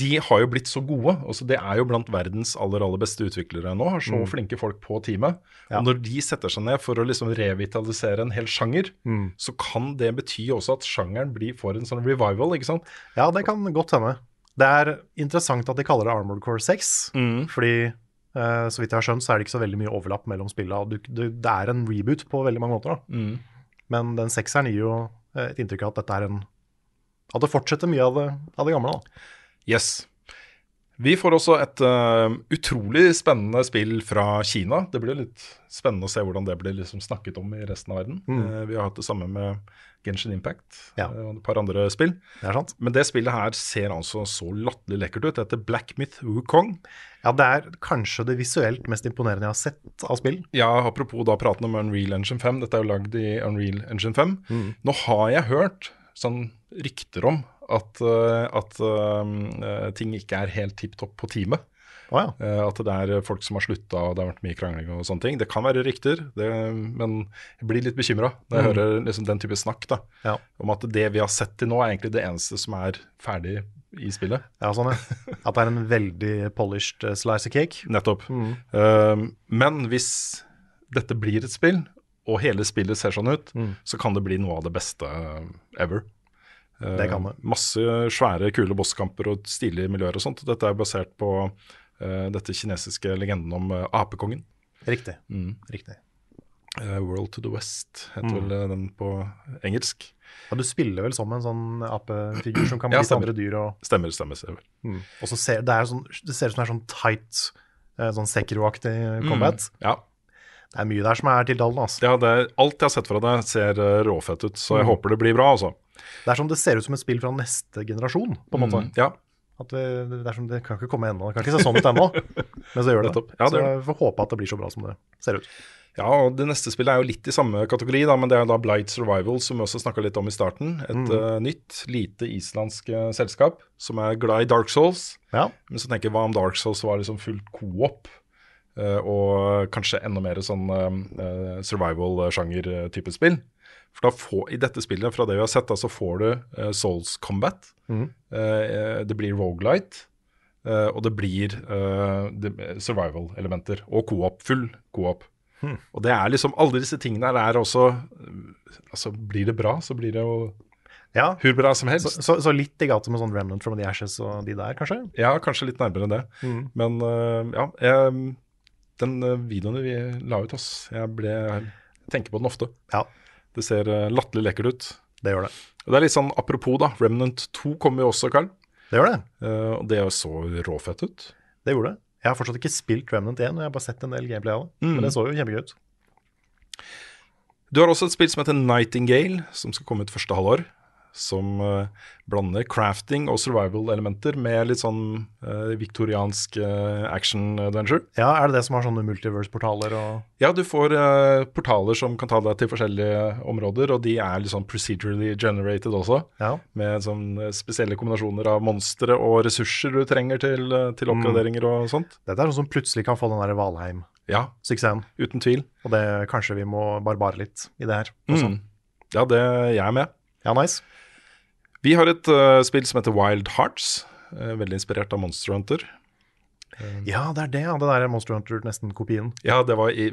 De har jo blitt så gode. Altså, det er jo blant verdens aller aller beste utviklere nå. Har så flinke folk på teamet. Ja. Og når de setter seg ned for å liksom revitalisere en hel sjanger, så kan det bety også at sjangeren blir, får en sånn revival, ikke sant? Ja, det kan godt hende. Det er interessant at de kaller det Armored Core 6, fordi eh, så vidt jeg har skjønt, så er det ikke så veldig mye overlapp mellom spillene. Det er en reboot på veldig mange måter. da. Men den sekseren gir jo eh, et inntrykk av at dette er en At det fortsetter mye av det, av det gamle. da. Yes. Vi får også et uh, utrolig spennende spill fra Kina. Det blir litt spennende å se hvordan det blir liksom snakket om i resten av verden. Eh, vi har hatt det samme med Genshin Impact Ja. eh, og et par andre spill. Det er sant. Men det spillet her ser altså så latterlig lekkert ut. Det heter Black Myth Wukong. Ja, det er kanskje det visuelt mest imponerende jeg har sett av spill. Ja, apropos da praten om Unreal Engine 5. Dette er jo lagd i Unreal Engine 5. Nå har jeg hørt sånn rykter om at, eh, at eh, ting ikke er helt tipp topp på teamet. Å ja. Eh, At det er folk som har slutta og det har vært mye krangling og sånne ting. Det kan være rykter, det, men jeg blir litt bekymra når jeg hører liksom den type snakk. da, Ja. Om at det vi har sett til nå, er egentlig det eneste som er ferdig i spillet. ja, sånn ja. At det er en veldig polished eh, slice of cake. Nettopp. Eh, men hvis dette blir et spill, og hele spillet ser sånn ut, så kan det bli noe av det beste eh, ever. Eh, Det kan det. Masse svære, kule bosskamper og stilige miljøer og sånt. Dette er basert på eh, dette kinesiske legenden om eh, apekongen. Riktig. Mm. Riktig. Eh, World to the West heter vel eh, den på engelsk. Ja, du spiller vel som en sånn apefigur som kan Ja, bli til andre dyr. Og, Stemmer, stemmer. stemmer. og så ser, det, er sånn, det ser ut som det er sånn tight, eh, sånn Sekiro-aktig combat. Ja, Det er mye der som er tiltalende. Altså. ja det alt jeg har sett fra det, ser eh, råfett ut, så jeg håper det blir bra, altså. Det er som det ser ut som et spill fra neste generasjon, på en måte. Mm, ja, At det, det som det kan ikke komme ennå. Det kan ikke se sånn ut ennå, men så gjør det. Nettopp. Ja, det så jeg får håpe at det blir så bra som det ser ut. Ja, og det neste spillet er jo litt i samme kategori, da, men det er da Blight Survival, som vi også snakka litt om i starten. Et eh, nytt, lite islandsk uh, selskap som er glad i Dark Souls. Ja, Men så tenker jeg hva om Dark Souls var liksom fullt co-op, eh, og kanskje enda mer sånn survival-sjanger-type spill. For får, i dette spillet, fra det vi har sett, så får du uh, Souls Combat. Eh, det blir Rogalight. Uh, og det blir survival-elementer. Og co-op. Full co-op. Og det er liksom Alle disse tingene her er også Altså, blir det bra, så blir det jo ja. hvor bra som helst. så, så litt i gata med sånn Remnant from the Ashes og de der, kanskje? Ja, kanskje litt nærmere enn det. Men øh, ja, jeg, den videoen vi la ut, oss, jeg, ble, jeg tenker på den ofte. Ja, Det ser øh, latterlig lekkert ut. det gjør det. Og det er litt sånn apropos, da. Remnant 2 kommer jo også, Carl. Det gjør det. Eh, og det så råfett ut. Det gjorde det. Jeg har fortsatt ikke spilt Remnant 1, og jeg har bare sett en del gameplay av det. Mm. Men det så jo kjempegøy ut. Du har også et spill som heter Nightingale, som skal komme ut første halvår. Som øh, blander crafting og survival-elementer med litt sånn øh, viktoriansk øh, action-adventure. Ja, Er det det som har sånne multiverse-portaler og Ja, du får eh, portaler som kan ta deg til forskjellige områder, og de er litt sånn procedurally generated også. Ja. Med sånn eh, spesielle kombinasjoner av monstre og ressurser du trenger til, eh, til Mm. oppgraderinger og sånt. Dette er noe som plutselig kan få den der Valheim-suksessen. Ja, uten tvil. Og det kanskje vi må barbare litt i det her. Mm. Ja, det jeg er med. Ja, nice. Vi har et uh, spill som heter Wild Hearts, Uh, veldig inspirert av Monster Hunter. Ja, det er det, ja. Det der Monster Hunter, nesten kopien. Ja, det var i,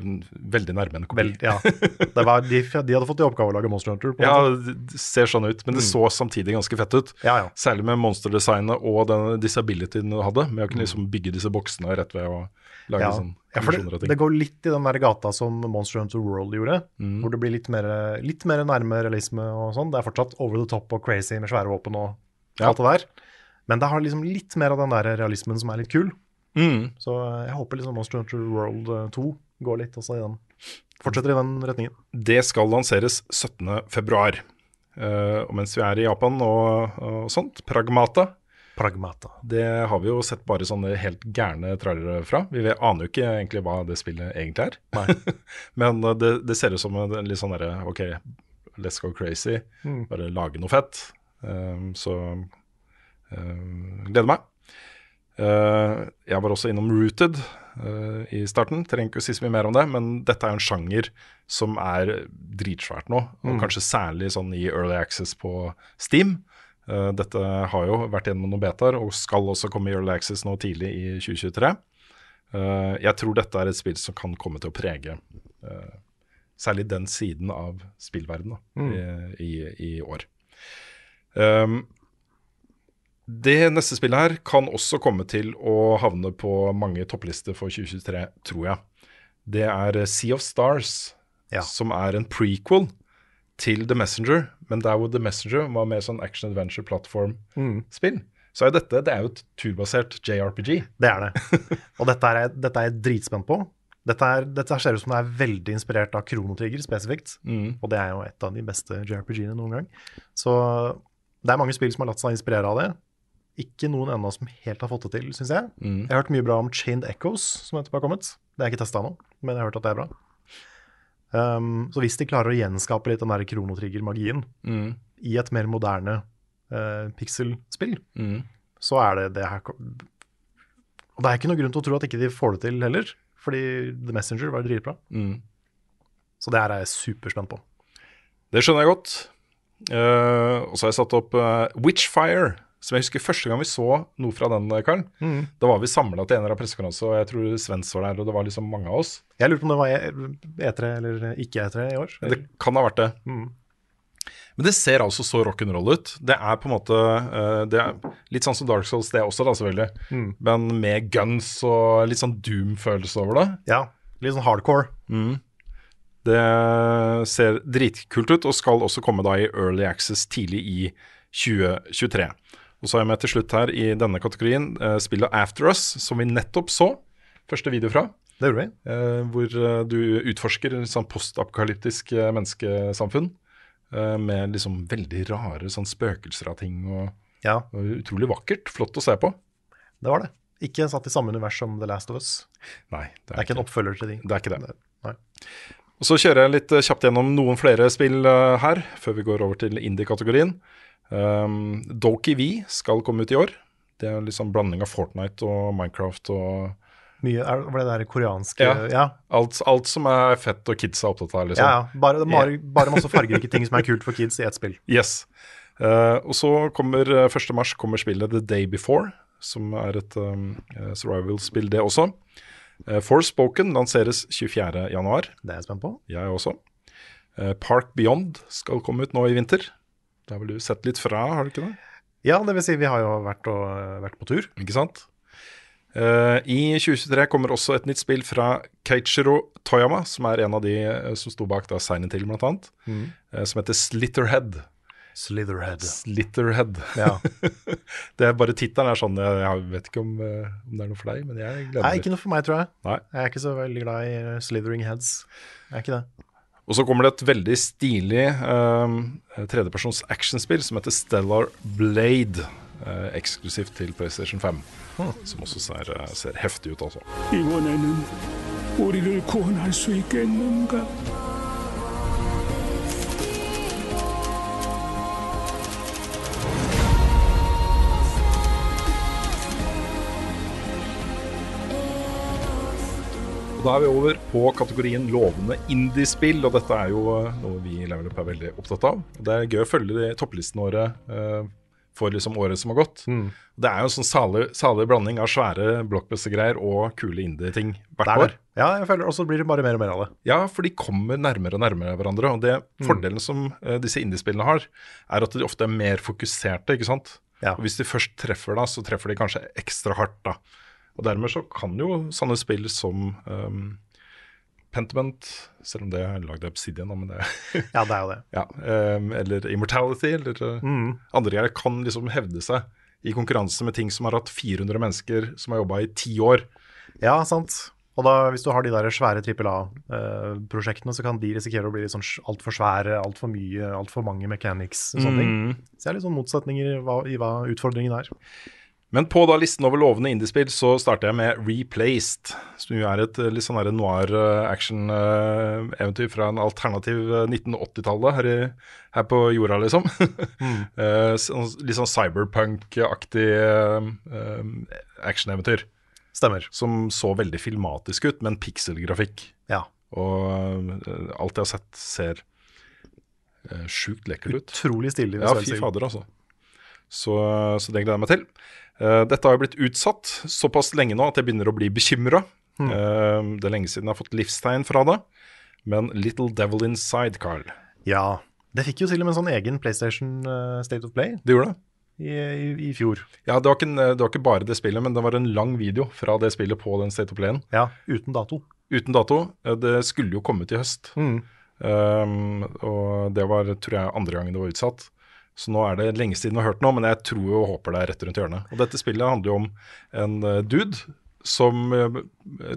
veldig nærme en kopi. Vel, ja. Det var, de, de hadde fått i oppgave å lage Monster Hunter. På Ja, måte. det ser sånn ut, men det så samtidig ganske fett ut. ja, ja. Særlig med monsterdesignet og den disabilityen du hadde, med å kunne liksom bygge disse boksene rett ved å lage Ja. sånn ja, for det, det går litt i den der gata som Monster Hunter World gjorde, Mm. hvor det blir litt mer, litt mer nærme realisme og sånn. Det er fortsatt over the top og crazy med svære våpen og Ja. alt det der. Men det har liksom litt mer av den der realismen som er litt kul. Mm. Så jeg håper liksom Monster Hunter World eh, 2 går litt også i den. Fortsetter i den retningen. Det skal lanseres 17. februar. Eh, og mens vi er i Japan og, og sånt, Pragmata, Pragmata. det har vi jo sett bare sånne helt gærne trailere fra. Vi aner jo ikke egentlig hva det spillet egentlig er. Men eh, det, det ser ut som en litt sånn derre OK, let's go crazy. Mm. Bare lage noe fett. Um, så um, gleder meg. Uh, jeg var også innom Rooted uh, i starten. Trenger ikke å si så mye mer om det, men dette er en sjanger som er dritsvært nå. Og kanskje særlig sånn i Early Access på Steam. Eh, dette har jo vært gjennom noen betaer og skal også komme i Early Access nå tidlig i 2023. Eh, jeg tror dette er et spill som kan komme til å prege eh, særlig den siden av spillverdenen mm. i, i, i år. Um, det neste spillet her kan også komme til å havne på mange topplister for 2023, tror jeg. Det er Sea of Stars, Ja. som er en prequel til The Messenger. Men der hvor The Messenger var mer sånn action adventure plattform-spill, så er dette det er jo et turbasert JRPG. Det er det. Og dette er, dette er jeg dritspent på. Dette, er, dette ser ut som det er veldig inspirert av Kronotrigger Trigger spesifikt. Og det er jo et av de beste JRPG-ene noen gang. Så det er mange spill som har latt seg inspirere av det. Ikke noen ennå som helt har fått det til, syns jeg. Jeg har hørt mye bra om Chained Echoes, som etterpå har kommet. Det har jeg ikke testa ennå, men jeg har hørt at det er bra. Um, så hvis de klarer å gjenskape litt den der kronotrigger-magien mm. i et mer moderne uh, pixel-spill, så er det det her Og det er ikke noe grunn til å tro at ikke de får det til heller, fordi The Messenger var dritbra. Så det her er jeg superspent på. Det skjønner jeg godt. Uh, og så har jeg satt opp uh, Witchfire, som jeg husker første gang vi så noe fra den, eh, Karl. Da var vi samla til en eller annen pressekonferanse, og jeg tror Svens var der, og det var liksom mange av oss. Jeg lurer på om det var E- E3 eller ikke E3 i år. Det kan ha vært det. Men det ser altså så rock'n'roll ut. Det er på en måte eh, det er Litt sånn som Dark Souls, det også, da, selvfølgelig. Men med guns og litt sånn Doom-følelse over det. Ja, litt sånn hardcore. Det ser dritkult ut, og skal også komme da i Early Access tidlig i 2023. Og så har jeg med til slutt her i denne kategorien uh, spillet After Us, som vi nettopp så første video fra. Det gjorde vi. Uh, hvor eh, du utforsker sånn postapokalyptisk uh, menneskesamfunn. med liksom veldig rare sånn spøkelser av ting, og, Ja, og utrolig vakkert. Flott å se på. det var det. Ikke satt i samme univers som The Last of Us. Nei, det er, Det er ikke en oppfølger til de. Det er ikke det. Nei. Og Så kjører jeg litt kjapt gjennom noen flere spill her, før vi går over til indie-kategorien. Um, Doki V skal komme ut i år. Det er liksom blanding av Fortnite og Minecraft og Mye, er, var det der koreanske Ja. ja. alt, alt som er fett og kids er opptatt av. liksom. Ja, ja. Bare, bare, bare masse fargerike ting som er kult for kids i ett spill. Yes. Uh, og så kommer eh, 1. mars kommer spillet The Day Before, som er et um, eh, survival-spill, det også. Uh, Forspoken lanseres 24. januar. Det er jeg spent på. Jeg også. Uh, Park Beyond skal komme ut nå i vinter. Det har vel du sett litt fra, har du ikke det? Ja, det vil si vi har jo vært, og, vært på tur. Ikke sant? Uh, I 2023 kommer også et nytt spill fra Keichiro Toyama, som er en av de uh, som sto bak da Silent Hill, blant annet. uh, som heter Slitterhead. Slitherhead. Slitterhead. Ja. det er bare tittelen er sånn Jeg, jeg vet ikke om, eh, om det er noe for deg, men jeg gleder Nei, ikke noe for meg, tror jeg. Nei. Jeg er ikke så veldig glad i slithering heads. Jeg er ikke det. Og så kommer det et veldig stilig um, tredjepersons actionspill som heter Stellar Blade. eh, eksklusivt til PlayStation 5. Som også ser, eh, ser heftig ut, altså. Da er vi over på kategorien lovende indiespill, og dette er jo eh, noe vi i Level Up er veldig opptatt av. Det er gøy å følge de topplistene våre eh, for liksom året som har gått. Mm. Det er jo en sånn salig, salig blanding av svære blockbuster-greier og kule indie-ting hvert er år. Ja, jeg føler også blir det bare mer og mer av det. Ja, for de kommer nærmere og nærmere hverandre. Og det Mm. fordelen som uh, disse indiespillene har, er at de ofte er mer fokuserte, ikke sant. Ja. Og hvis de først treffer da, så treffer de kanskje ekstra hardt da. Og dermed så kan jo sånne spill som um, Pentiment, selv om det er lagd av Obsidian, da, men det Ja, det er jo det. ja, um, Eller Immortality, eller uh, Mm. andre greier, kan liksom hevde seg i konkurranse med ting som har hatt 400 mennesker som har jobba i ti år. Ja, sant. Og da, hvis du har de der svære trippel A-prosjektene, så kan de risikere å bli litt sånn altfor svære, altfor mye, altfor mange mechanics og sånne ting. Så det er litt sånn motsetninger i hva, i hva utfordringen er. Men på da listen over lovende indiespill så starter jeg med Replaced, som jo er et eh, litt sånn noir eh, action-eventyr fra en alternativ eh, 1980-tallet her, her på jorda, liksom. Eh, sånn, litt sånn cyberpunk-aktig eh, eh, action-eventyr. Stemmer. Som så veldig filmatisk ut, men pikselgrafikk. Ja. Og eh, alt jeg har sett, ser sjukt lekkert ut. Utrolig stilig. Ja, fy fader, altså. Så, så det gleder jeg meg til. Uh, dette har jo blitt utsatt såpass lenge nå at jeg begynner å bli bekymra. det er lenge siden jeg har fått livstegn fra det. Men Little Devil Inside, Carl. Ja. Det fikk jo til og med en sånn egen PlayStation eh, State of Play Det gjorde det? i, i, i fjor. Ja, det var, ikke, det var ikke bare det spillet, men det var en lang video fra det spillet på den State of Playen. Ja, uten dato. Uten dato. Eh, Det skulle jo komme til høst. Mm. Um, og det var, tror jeg, andre gangen det var utsatt. Så nå er det lenge siden vi har hørt noe, men jeg tror og håper det er rett rundt hjørnet. Og dette spillet handler jo om en eh, dude som uh,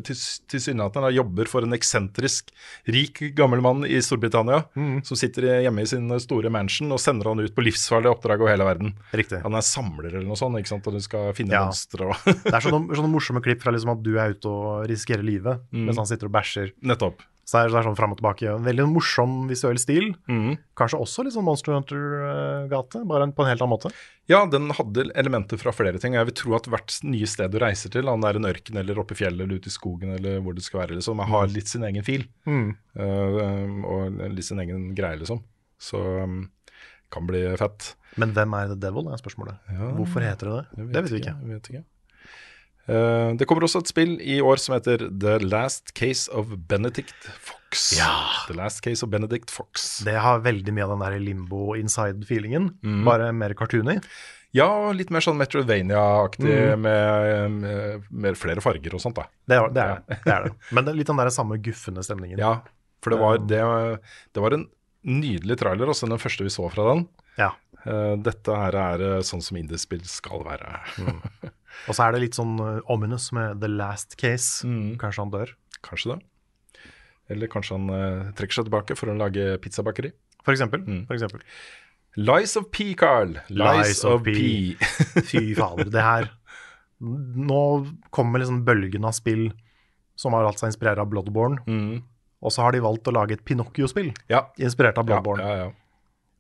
tilsynelatende til jobber for en eksentrisk, rik, gammel mann i Storbritannia, som sitter hjemme i sin store mansion og sender han ut på livsfarlige oppdrag over hele verden. Riktig. Han er samler eller noe sånt, ikke sant, og du skal finne Ja. monstre og Det er sånne, sånne morsomme klipp fra liksom at du er ute og risikerer livet mens han sitter og bæsjer. Nettopp. Så det er, sånn fram og tilbake. En veldig morsom visuell stil. Mm. Kanskje også litt sånn Monster Hunter-gate, bare på en helt annen måte. Ja, den hadde elementer fra flere ting. Jeg vil tro at hvert nye sted du reiser til, om det er en ørken eller oppe i fjellet eller ute i skogen eller hvor det skal være, liksom, har litt sin egen fil. Mm. Uh, og litt sin egen greie, liksom. Så um, kan bli fett. Men hvem er The Devil, er spørsmålet. Ja, Hvorfor heter det det? Det vet vi ikke. Jeg vet ikke. Eh, det kommer også et spill i år som heter The Last Case of Benedict Fox. Ja. The Last Case of Benedict Fox. Det har veldig mye av den der limbo inside-feelingen, Mm. bare mer cartoony. Ja, litt mer sånn Metrovania-aktig Mm. med, med, med flere farger og sånt, da. Det er det. Er, det, det, er det. Men det er litt den der samme guffende stemningen. Ja, for det var, det, det var en nydelig trailer, også den første vi så fra den. Ja. Eh, dette her er eh, sånn som indiespill skal være. Og så er det litt sånn uh, ominous med The Last Case. Mm. Kanskje han dør, Kanskje det. Eller kanskje han uh, trekker seg tilbake for å lage pizzabakeri. for eksempel. Mm. For eksempel. Lies of P, Carl. Lies, of, P. Fy fader, det her Nå kommer liksom bølgen av spill som har latt seg inspirere av Bloodborne, Mm. og så har de valgt å lage et Pinocchio-spill Ja. inspirert av Bloodborne. ja, ja.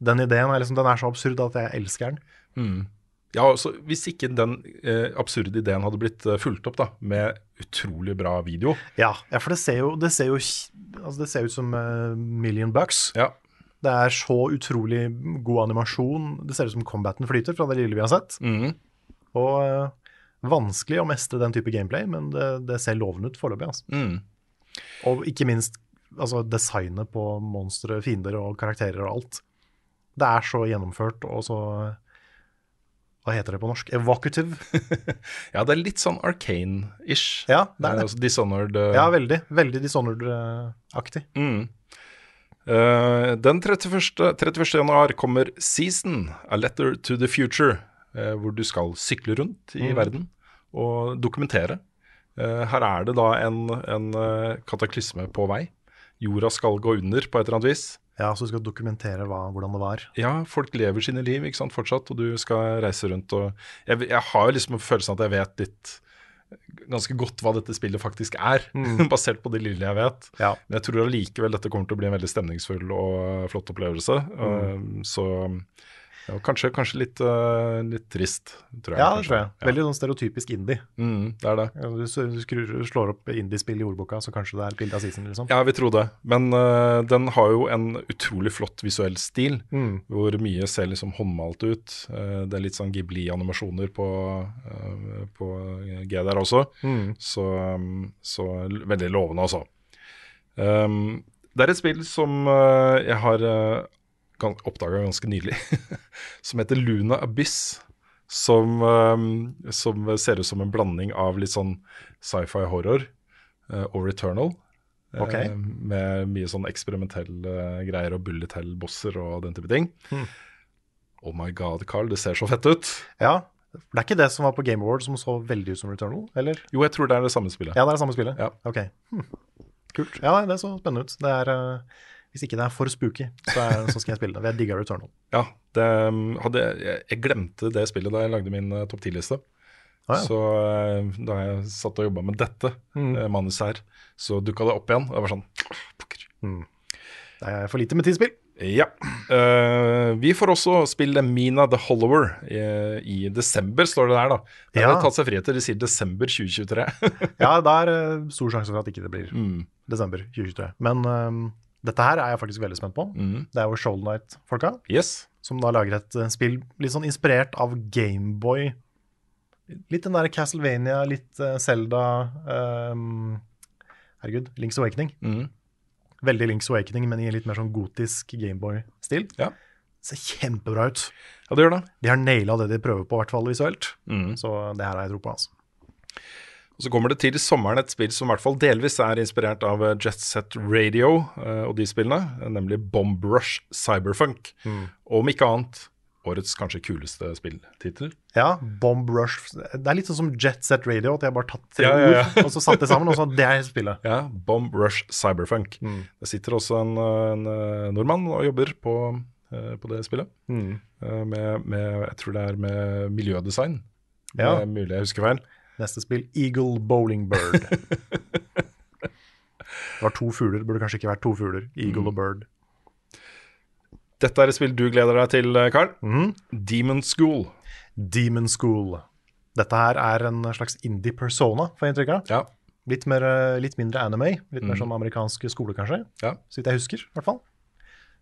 Den ideen er liksom, den er så absurd at jeg elsker den. Mm. Ja, altså, Hvis ikke den eh, absurde ideen hadde blitt eh, fulgt opp da, med utrolig bra video Ja, ja for det ser jo, det ser jo altså det ser ut som eh, Million Bucks. Ja, Det er så utrolig god animasjon. Det ser ut som combaten flyter fra det lille vi har sett. Mm. Og eh, vanskelig å mestre den type gameplay, men det, det ser lovende ut foreløpig. Altså. Mm. Og ikke minst altså, designet på monstre, fiender og karakterer og alt. Det er så gjennomført og så Hva heter det på norsk? Evocative. ja, det er litt sånn arcane-ish. Ja, det er det. det. altså Dishonored eh, Ja, veldig. Veldig Dishonored-aktig. Mm. Uh, den 31. 31. januar kommer Season, A Letter to the Future, uh, hvor du skal sykle rundt i Mm. verden og dokumentere. Eh, her er det da en, en eh, kataklysme på vei. Jorda skal gå under på et eller annet vis. Ja, så du skal dokumentere hva, hvordan det var. Ja, folk lever sine liv ikke sant, fortsatt, og du skal reise rundt. Og jeg, jeg har jo liksom følelsen at jeg vet litt ganske godt hva dette spillet faktisk er, basert på det lille jeg vet. Ja. Men jeg tror allikevel dette kommer til å bli en veldig stemningsfull og flott opplevelse. Mm. Um, så Ja, kanskje, kanskje litt, uh, litt trist, tror jeg. Ja, det tror jeg. Veldig sånn stereotypisk indie. Mm, det er det. Du skrur, slår opp indiespill i ordboka, så kanskje det er et bilde av season, liksom. Ja, vi tror det. Men uh, den har jo en utrolig flott visuell stil, Mm. hvor mye ser liksom håndmalt ut. Uh, det er litt sånn Ghibli-animasjoner på, på G der også. Mm. Så, um, så veldig lovende, altså. Um, det er et spill som jeg har oppdaga ganske nylig, som heter Luna Abyss. Som, um, som ser ut som en blanding av litt sånn sci-fi horror eh, og Returnal. Okay. Ok. med mye sånn eksperimentelle greier og bullet hell-bosser og den type ting. Hmm. Oh my god, Carl, det ser så fett ut. Ja. Det er ikke det som var på Game Awards som så veldig ut som Returnal, eller? Jo, jeg tror det er det samme spillet. Ja, det er det samme spillet? Ja. Ok. Hmm. Kult. Ja, det så spennende ut. Det er, eh, hvis ikke det er for spooky, så, er, så skal jeg spille det. Jeg digga Returnal. Ja, det um, hadde, jeg, glemte det spillet da jeg lagde min uh, topp 10-liste. Ah, ja. Så uh, da jeg satt og jobba med dette Mm. uh, manuset her, så dukka det opp igjen. Og jeg var sånn pokker. Det er for lite med tidsspill. Ja. Uh, vi får også spille Mina the Hollower i, i desember, står det der, da. Det har Ja. tatt seg friheter. De sier desember 2023. Ja, det er eh, stor sjanse for at ikke det blir mm. desember 2023. Men eh, dette her er jeg faktisk veldig spent på. Mm. Det er jo Shoal Knight-folka, Yes. som da lager et eh, spill litt sånn inspirert av Gameboy. Litt den der Castlevania, litt Selda Zelda ehm, Herregud, Links Awakening. Mm. Veldig Links Awakening, men i litt mer sånn gotisk Gameboy-stil. Ja. Ser kjempebra ut. ja, det gjør det. De har naila det de prøver på, i hvert fall visuelt. Mm. Så det her har jeg tro på. altså. Og Så kommer det til sommeren et spill som i hvert fall delvis er inspirert av eh, Jet Set Radio eh, og de spillene, eh, nemlig Bomb Rush Cyberfunk. Og om ikke annet årets kanskje kuleste spilltittel. Ja, Bomb Rush Det er litt sånn som Jet Set Radio, at jeg bare tatt tre Ja, ja, ja. ord, og så satt det sammen, og så det er spillet. Ja, Bomb Rush Cyberfunk. Mm. Det sitter også en, en nordmann og jobber på, på det spillet. Mm. Med, med, jeg tror det er med miljødesign. Ja. Det er mulig jeg husker feil. Neste spill, Eagle Bowling Bird. det var to fugler, burde kanskje ikke vært to fugler. Eagle og Bird. Dette er et spill du gleder deg til, Karl. Carl. Mhm. Demon School. Demon School. Dette her er en slags indie persona, får jeg inntrykk av. Ja. Litt, mer, eh, litt mindre anime, litt mer sånn amerikansk skole, kanskje. Ja. Så vidt jeg husker, i hvert fall.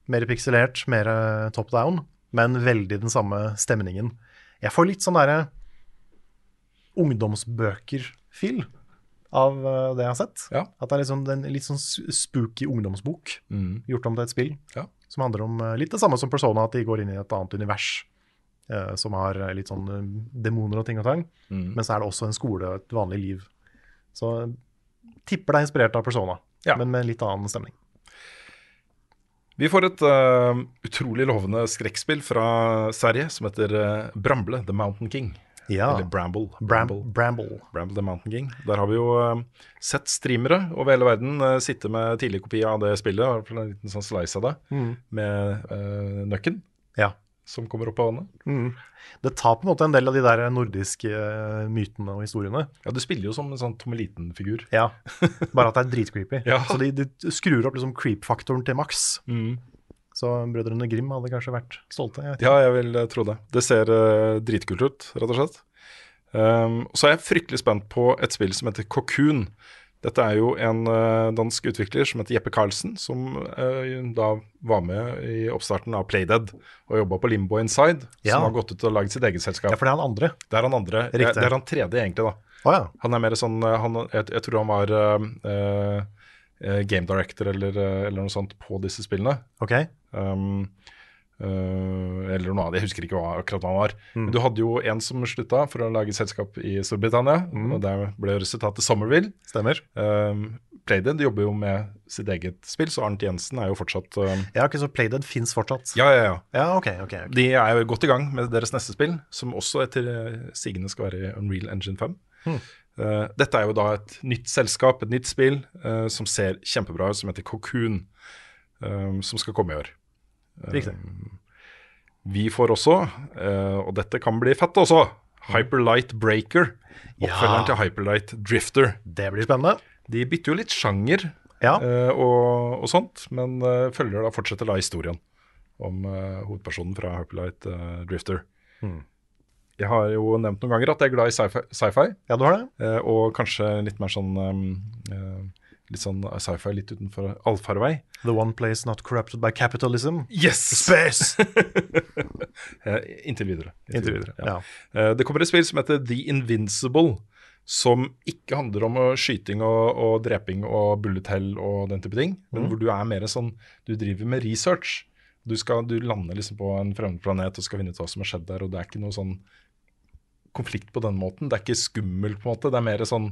Mer pikselert, mer eh, top down, men veldig den samme stemningen. Jeg får litt sånn derre ungdomsbøker-fil av eh, det jeg har sett. Ja. At det er liksom en litt sånn spooky ungdomsbok Mm. gjort om til et spill. Ja. Som handler om eh, litt det samme som Persona, at de går inn i et annet univers. eh, som har eh, litt sånn demoner og ting og tang. Mm. Men så er det også en skole og et vanlig liv. Så tipper det er inspirert av Persona, Ja. men med en litt annen stemning. Vi får et uh, utrolig lovende skrekkspill fra Sverige som heter uh, Bramble The Mountain King. Ja. Eller Bramble. Bramble. Bramble. Bramble the Mountain King. Der har vi jo eh, sett streamere over hele verden uh, sitte med tidlig kopi av det spillet, en liten sånn slice av det, Mm. med uh, nøkken Ja. som kommer opp av vannet. Mm. Det tar på en måte en del av de der nordiske mytene og historiene. Ja, du spiller jo som en sånn Tommeliten-figur. Ja, Bare at det er dritcreepy. Ja. Så de, de skrur opp liksom creep-faktoren til maks. Så Brødrene Grim hadde kanskje vært stolte. Jeg. Ja, jeg vil eh, tro det. Det ser uh, dritkult ut, rett og slett. Um, så er jeg fryktelig spent på et spill som heter Cocoon. Dette er jo en uh, dansk utvikler som heter Jeppe Karlsen, som uh, da var med i oppstarten av Playdead og jobba på Limbo Inside, Ja. som har gått ut og lagd sitt eget selskap. Ja, for det er han andre. Det er han andre. Riktig. det er han tredje, egentlig, da. Oh, ja. Han er mer sånn han, jeg, jeg tror han var uh, game director eller, eh, eller noe sånt på disse spillene. Ok. Um, uh, eller noe annet, jeg husker ikke hva, akkurat hva han var. Mm. Men du hadde jo en som slutta for å lage selskap i Storbritannia, Mm. og der ble resultatet Summerville. Stemmer. Um, Playdead jobber jo med sitt eget spill, så Arnt Jensen er jo fortsatt uh, Ja, ok, Så Playdead fins fortsatt? Ja, ja, ja. Ja, ok, ok. ok. De er jo godt i gang med deres neste spill, som også etter eh, sigende skal være i Unreal Engine 5. Hmm. Eh, dette er jo da et nytt selskap, et nytt spill, uh, som ser kjempebra ut, som heter Cocoon, Uh, som skal komme i år. Riktig. Vi får også, og dette kan bli fett også, Hyperlight Breaker. Oppfølgeren Ja. til Hyperlight Drifter. Det blir spennende. De bytter jo litt sjanger Ja. og, og sånt, men følger da fortsetter da historien. om hovedpersonen fra Hyperlight Drifter. Hmm. Jeg har jo nevnt noen ganger at jeg er glad i sci-fi. sci-fi, Ja, du har det? eh, og kanskje litt mer sånn um, eh, Litt sånn sci-fi litt utenfor allfarvei. The one place not corrupted by capitalism. Yes! Space! Eh, Inntil videre. Inntil videre, ja. Ja. Det kommer et spill som heter The Invincible, som ikke handler om eh, skyting og, og dreping og bullet hell og den type ting, men hvor du er mer sånn Du driver med research. Du, skal, du lander liksom på en fremmed planet og skal finne ut hva som har skjedd der, og det er ikke noe sånn konflikt på den måten. Det er ikke skummelt, på en måte. Det er mer sånn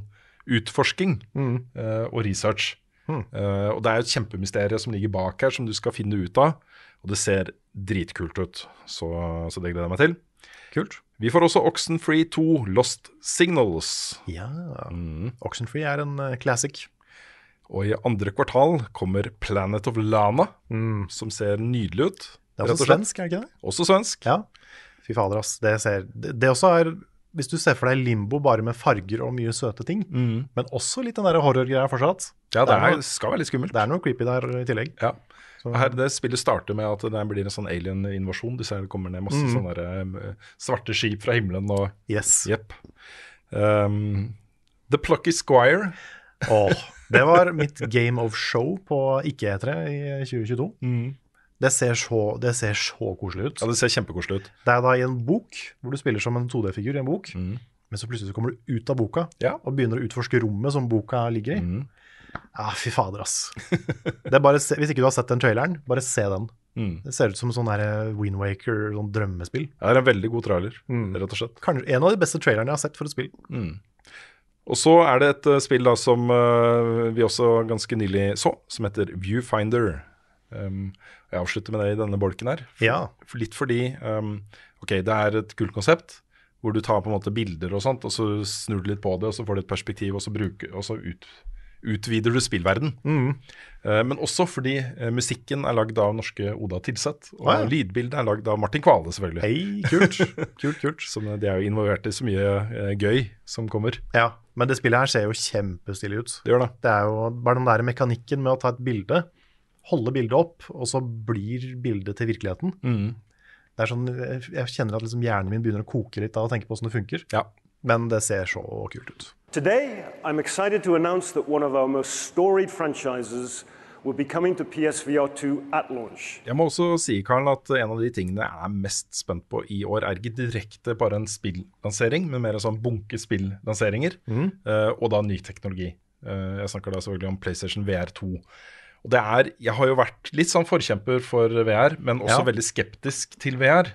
utforsking eh, og research. Eh, og det er jo et kjempemysterium som ligger bak her, som du skal finne ut av. Og det ser dritkult ut, så, så det gleder jeg meg til. Kult. Vi får også Oxenfree 2 Lost Signals. Ja. Mm. Oxenfree er en uh, classic. Og i andre kvartal kommer Planet of Lana, som ser nydelig ut. Det er også svensk, er det ikke det? Også svensk. Ja. Fy fader, ass. Det, ser, det, det også er Hvis du ser for deg limbo bare med farger og mye søte ting, men også litt den der horrorgreia fortsatt. Ja, det Det er noe- skal være litt skummelt. Det er noe creepy der i tillegg. Ja. Her, det spillet starter med at det blir en sånn alien-invasjon. Du ser det kommer ned masse sånne der, svarte skip fra himmelen og Yes. Jepp. Um, The Plucky Squire. Åh, det var mitt game of show på ikke-etere i 2022. Det, ser så, det ser så koselig ut. Ja, Det ser kjempekoselig ut. Det er da i en bok, hvor du spiller som en 2D-figur i en bok. Men så plutselig så kommer du ut av boka Ja. og begynner å utforske rommet som boka ligger i. Ja, fy fader, ass. Det bare, se- hvis ikke du har sett den traileren, bare se den. Det ser ut som sånn der Windwaker, sånn drømmespill. Det er en veldig god trailer, rett og slett. Kanskje en av de beste trailerne jeg har sett for et spill. Og så er det et eh, spill da som eh, vi også ganske nylig så, som heter Viewfinder. Um, jeg avslutter med det i denne bolken her. For, Ja. for litt fordi um, Ok, det er et kult konsept hvor du tar på en måte bilder og sånt, og så snur du litt på det, og så får du et perspektiv, og så, bruker, og så ut, utvider du spillverden. Eh, men også fordi uh, musikken er lagd av norske Oda Tilseth, og Ah, ja. lydbildet er lagd av Martin Kvale, selvfølgelig. Hei, kult. kult, kult. Som, eh, de er jo involvert i så mye uh, gøy som kommer. Ja, men det spillet her ser jo kjempestilig ut. Det gjør det. Det er jo bare den der mekanikken med å ta et bilde, holde bildet opp, og så blir bildet til virkeligheten. Det er sånn, jeg kjenner at liksom hjernen min begynner å koke litt av å tenke på hvordan det funker. Ja. Men det ser så kult ut. Today, I'm excited to announce that one of our most storied franchises will be coming to PSVR 2 at launch. Jeg må også si, Karl, at en av de tingene jeg er mest spent på i år, er ikke direkte bare en spillansering, men mer en sånn bunke spillanseringer, eh, og da ny teknologi. Eh, jeg snakker da selvfølgelig om PlayStation VR 2. Og det er, Jeg har jo vært litt sånn forkjemper for VR, men også Ja. veldig skeptisk til VR.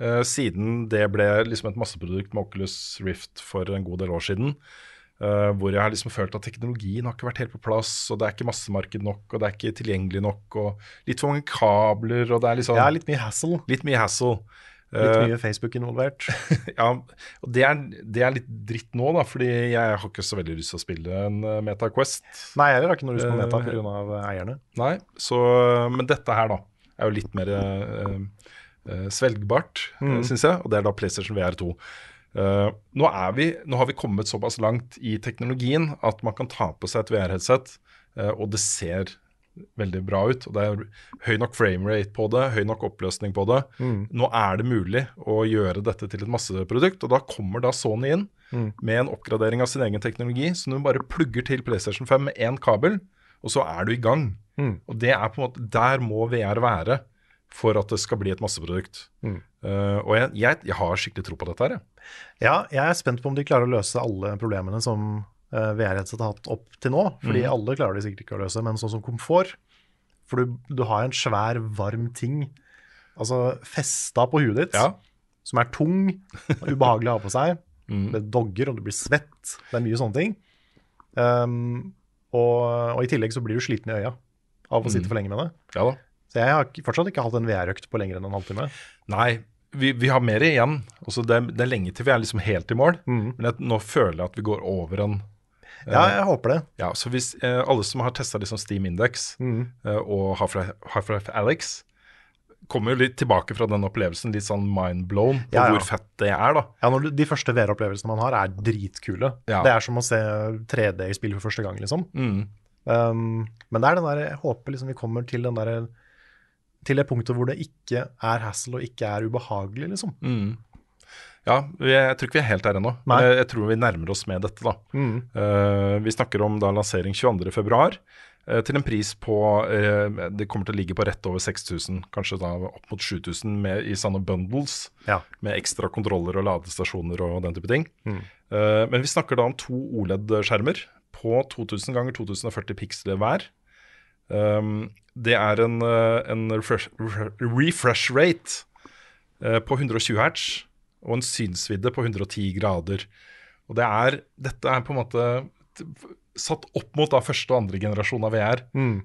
Uh, siden det ble liksom et masseprodukt med Oculus Rift for en god del år siden. Uh, hvor jeg har liksom følt at teknologien har ikke vært helt på plass, og det er ikke massemarked nok, og det er ikke tilgjengelig nok, og litt for mange kabler, og det er liksom Ja, litt mye hassle. litt mye hassle. Litt Eh, mye Facebook involvert. ja, og det er, det er litt dritt nå, da, fordi jeg har ikke så veldig lyst til å spille en uh, Meta Quest. Nei, jeg har ikke noe lyst på Eh, Meta pga. eierne. Nei, så, men dette her da er jo litt mer uh, eh, svelgbart, mm. syns jeg, og det er da PlayStation VR 2. Uh, nå, er vi, nå har vi kommet såpass langt i teknologien at man kan ta på seg et VR-headset, uh, og det ser veldig bra ut. og Det er høy nok framerate på det, høy nok oppløsning på det. Nå er det mulig å gjøre dette til et masseprodukt, og da kommer da Sony inn med en oppgradering av sin egen teknologi, som du bare plugger til PlayStation 5 med én kabel, og så er du i gang. Og det er på en måte, Der må VR være for at det skal bli et masseprodukt. Eh, og jeg, jeg, jeg har skikkelig tro på dette her. jeg. Ja, jeg er spent på om de klarer å løse alle problemene som uh, VR-headset har hatt opp til nå. Fordi alle klarer de sikkert ikke å løse, men sånn som komfort For du, du har en svær, varm ting altså festa på huet ditt, Ja. som er tung, og ubehagelig å ha på seg. Det dogger, og du blir svett. Det er mye sånne ting. Um, og, og i tillegg så blir du sliten i øya av å sitte for lenge med det. Ja da. Så jeg har fortsatt ikke hatt en VR-økt på lenger enn en halvtime. Nei, vi, vi har mer igjen. Også det, det er lenge til vi er liksom helt i mål. Men jeg, nå føler jeg at vi går over en Ja, jeg håper det. Ja, så hvis eh, alle som har testa liksom Steam Index eh, og Half-Life Half Alex, kommer jo litt tilbake fra den opplevelsen, litt sånn mind-blown på Ja, ja. hvor fett det er, da. Ja, når du, De første VR-opplevelsene man har, er dritkule. Ja. Det er som å se 3D i spill for første gang, liksom. Um, men det er den der, jeg håper liksom vi kommer til den der til det punktet hvor det ikke er hassle og ikke er ubehagelig, liksom. Ja, jeg tror ikke vi er helt der ennå. Men jeg, jeg tror vi nærmer oss med dette, da. Eh, vi snakker om da lansering 22.2. Uh, til en pris på uh, Det kommer til å ligge på rett over 6000, kanskje da opp mot 7000 med, i sånne bundles. Ja. Med ekstra kontroller og ladestasjoner og den type ting. Eh, men vi snakker da om to OLED-skjermer på 2000 ganger 2040 piksler hver. Um, det er en, eh, en refresh, refresh rate eh, på 120 hertz og en synsvidde på 110 grader. Og det er, dette er på en måte Satt opp mot da første og andre generasjon av VR,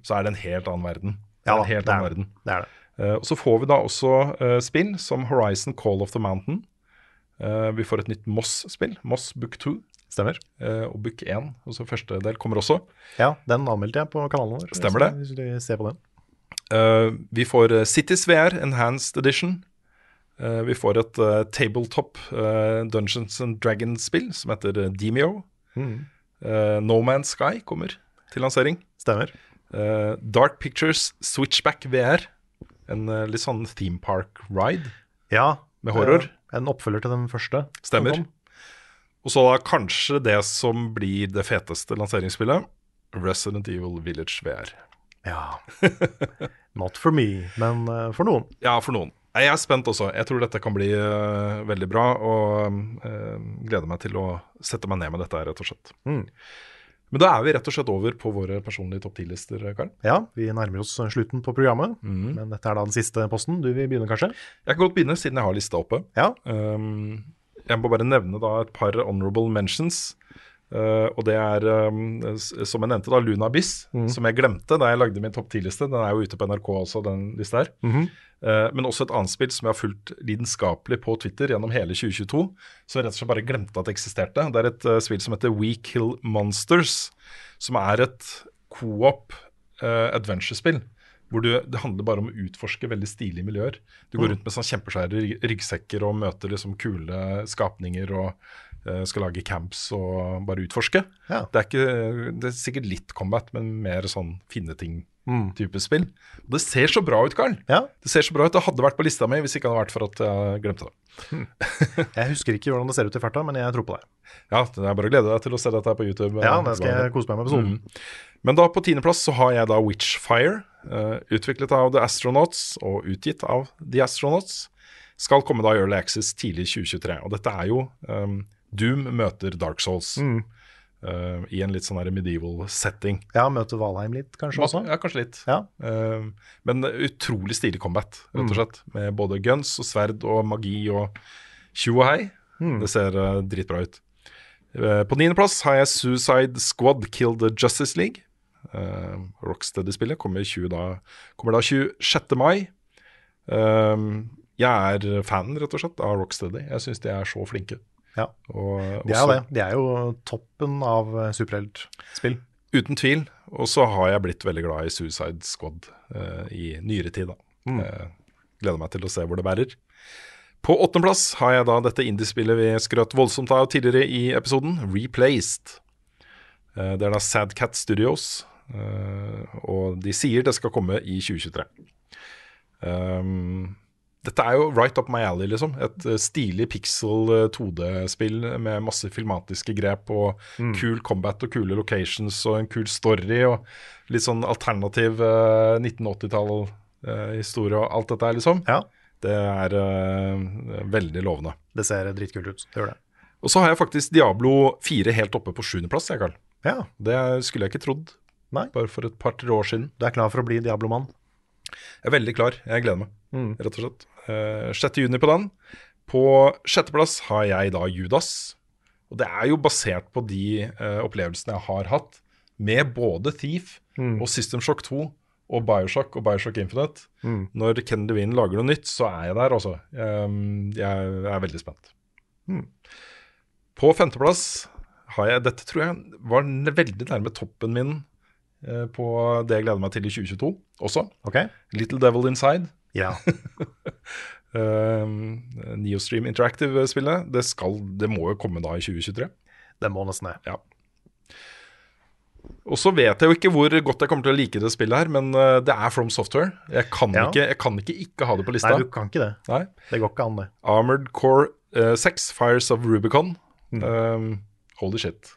så er det en helt annen verden. Er Ja, en helt det er annen det. verden. Det er det. Uh, og Så får vi da også uh, spill som Horizon Call of the Mountain. Uh, vi får et nytt Moss-spill, Moss Book 2. Stemmer. og Book 1, altså første del, kommer også. Ja, den anmeldte jeg på kanalen vår. Stemmer det. Hvis du ser på den. Vi får Cities VR Enhanced Edition. Eh, vi får et eh, tabletop eh, Dungeons and Dragons-spill som heter Demio. Eh, no Man's Sky kommer til lansering. Stemmer. Dark Pictures Switchback VR. En litt sånn theme park ride. Ja. Med horror. En oppfølger til den første. Stemmer. Og så da kanskje det som blir det feteste lanseringsspillet. Resident Evil Village VR. Ja. Not for me, men for noen. Ja, for noen. Jeg er spent også. Jeg tror dette kan bli uh, veldig bra, og uh, gleder meg til å sette meg ned med dette, her, rett og slett. Mm. Men da er vi rett og slett over på våre personlige topp ti-lister, Karl. Ja, vi nærmer oss slutten på programmet, Mm. men dette er da den siste posten. Du vil begynne, kanskje? Jeg kan godt begynne, siden jeg har lista oppe. Ja. Um, jeg må bare nevne da et par honorable mentions. Uh, og det er, um, som jeg nevnte, da Luna Biss, som jeg glemte da jeg lagde min topp 10-liste. Den er jo ute på NRK også, den lista her. Uh, men også et annet spill som jeg har fulgt lidenskapelig på Twitter gjennom hele 2022. Som jeg rett og slett bare glemte at det eksisterte. Det er et uh, spill som heter We Kill Monsters. Som er et co-op adventure-spill. Hvor du, det handler bare om å utforske veldig stilige miljøer. Du går rundt med sånn kjempesvære ryggsekker og møter liksom kule skapninger og skal lage camps og bare utforske. Ja. Det, er ikke, det er sikkert litt combat, men mer sånn finne ting-type spill. Og det ser så bra ut, Karl. Ja. Det ser så bra ut. Det hadde vært på lista mi hvis ikke hadde vært for at jeg glemte det. Jeg husker ikke hvordan det ser ut i farta, men jeg tror på det. Ja, det er bare å glede deg til å se dette her på YouTube. Ja, det skal jeg kose meg med episoden. Mm. Men da på tiendeplass så har jeg da Witchfire, uh, utviklet av The Astronauts og utgitt av The Astronauts. Skal komme da i Early Access tidlig i 2023. Og dette er jo um, Doom møter Dark Souls Mm. Uh, i en litt sånn medieval setting. Ja, Møter Valheim litt, kanskje også? Ja, kanskje litt. Ja. Uh, men utrolig stilig combat, rett Mm. og slett. Med både guns og sverd og magi og tjo og hei. Mm. Det ser uh, dritbra ut. På niendeplass har jeg Suicide Squad Kill the Justice League. Rocksteady-spillet kommer, da, kommer da 26. mai. Jeg er fan, rett og slett, av Rocksteady. Jeg syns de er så flinke. Ja. Og, De er det. De er jo toppen av eh, superheltspill. Uten tvil. Og så har jeg blitt veldig glad i Suicide Squad uh, i nyere tid. da. Eh, gleder meg til å se hvor det bærer. På åttendeplass har jeg da dette indiespillet vi skrøt voldsomt av tidligere i episoden, Replaced. Uh, det er da Sadcat Studios, eh, og de sier det skal komme i 2023. Um, dette er jo right up my alley, liksom. Et eh, stilig pixel eh, 2D-spill med masse filmatiske grep og kul combat og kule locations og en kul story og litt sånn alternativ uh, 1980-tall-historie og alt dette her, liksom. Ja, Det er uh, veldig lovende. det ser dritkult ut. Det gjør det. Og så har jeg faktisk Diablo 4 helt oppe på sjuendeplass, jeg, Karl. Ja, Det skulle jeg ikke trodd. Nei. Bare for et par-tre år siden. du er klar for å bli Diablo-mann? Jeg er veldig klar. Jeg gleder meg, Mm. rett og slett. Eh, 6. juni på den. På sjetteplass har jeg da Judas. Og det er jo basert på de eh, opplevelsene jeg har hatt med både Thief og System Shock 2 og Bioshock og Bioshock Infinite. Når Ken Levine lager noe nytt, så er jeg der, altså. Um, jeg er veldig spent. På femteplass har jeg Dette tror jeg var veldig nærme toppen min eh, på det jeg gleder meg til i 2022 også. Okay. Little Devil Inside. Ja. uh, Neostream Interactive-spillet. Det, skal, det må jo komme da i 2023. Det må nesten det. Ja. Og så vet jeg jo ikke hvor godt jeg kommer til å like det spillet her, men eh, det er From Software. Jeg kan, Ja. ikke, jeg kan ikke ikke ha det på lista. Nei, du kan ikke det. Nei. Det går ikke an, det. Armored Core uh, 6, Fires of Rubicon. Mm. Um, holy shit.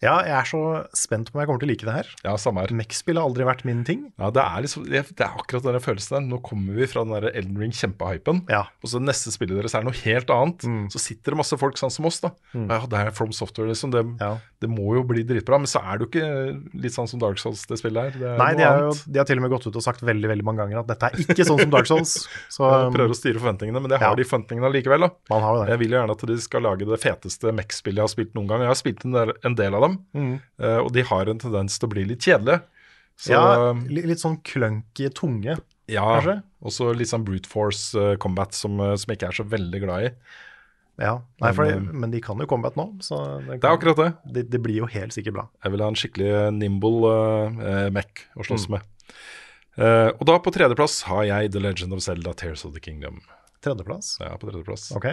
Ja, jeg er så spent på om jeg kommer til å like det her. Ja, samme her. Mech-spill har aldri vært min ting. Ja, det er, liksom, det er akkurat den følelsen der. Nå kommer vi fra den der Elden Ring kjempehypen, Ja. og så neste spillet deres er noe helt annet. Så sitter det masse folk sånn som oss, da. Ja, det er From Software, liksom. Det, Ja. det må jo bli dritbra. Men så er det jo ikke litt sånn som Dark Souls, det spillet her. Det er Nei, de, jo, de har til og med gått ut og sagt veldig veldig mange ganger at dette er ikke sånn som Dark Souls. Så um, prøver å styre forventningene, men jeg har de forventningene likevel. da man har jo det. Jeg vil jo gjerne at de skal lage det feteste Mech-spillet jeg har spilt noen gang. Jeg har spilt en del, av del dem, eh, og de har en tendens til å bli litt kjedelige. Så ja, litt sånn clunky tunge. ja, kanskje? og så litt sånn brute force uh, combat som, eh, som jeg ikke er så veldig glad i. Ja, Nei, Men, for, um, men de kan jo combat nå, så det, Det er akkurat det. det, det blir jo helt sikkert bra. Jeg vil ha en skikkelig nimble uh, mech å slåss med. Uh, og da på tredjeplass har jeg The Legend of Zelda Tears of the Kingdom. Tredjeplass. Ja, på tredjeplass. Ok.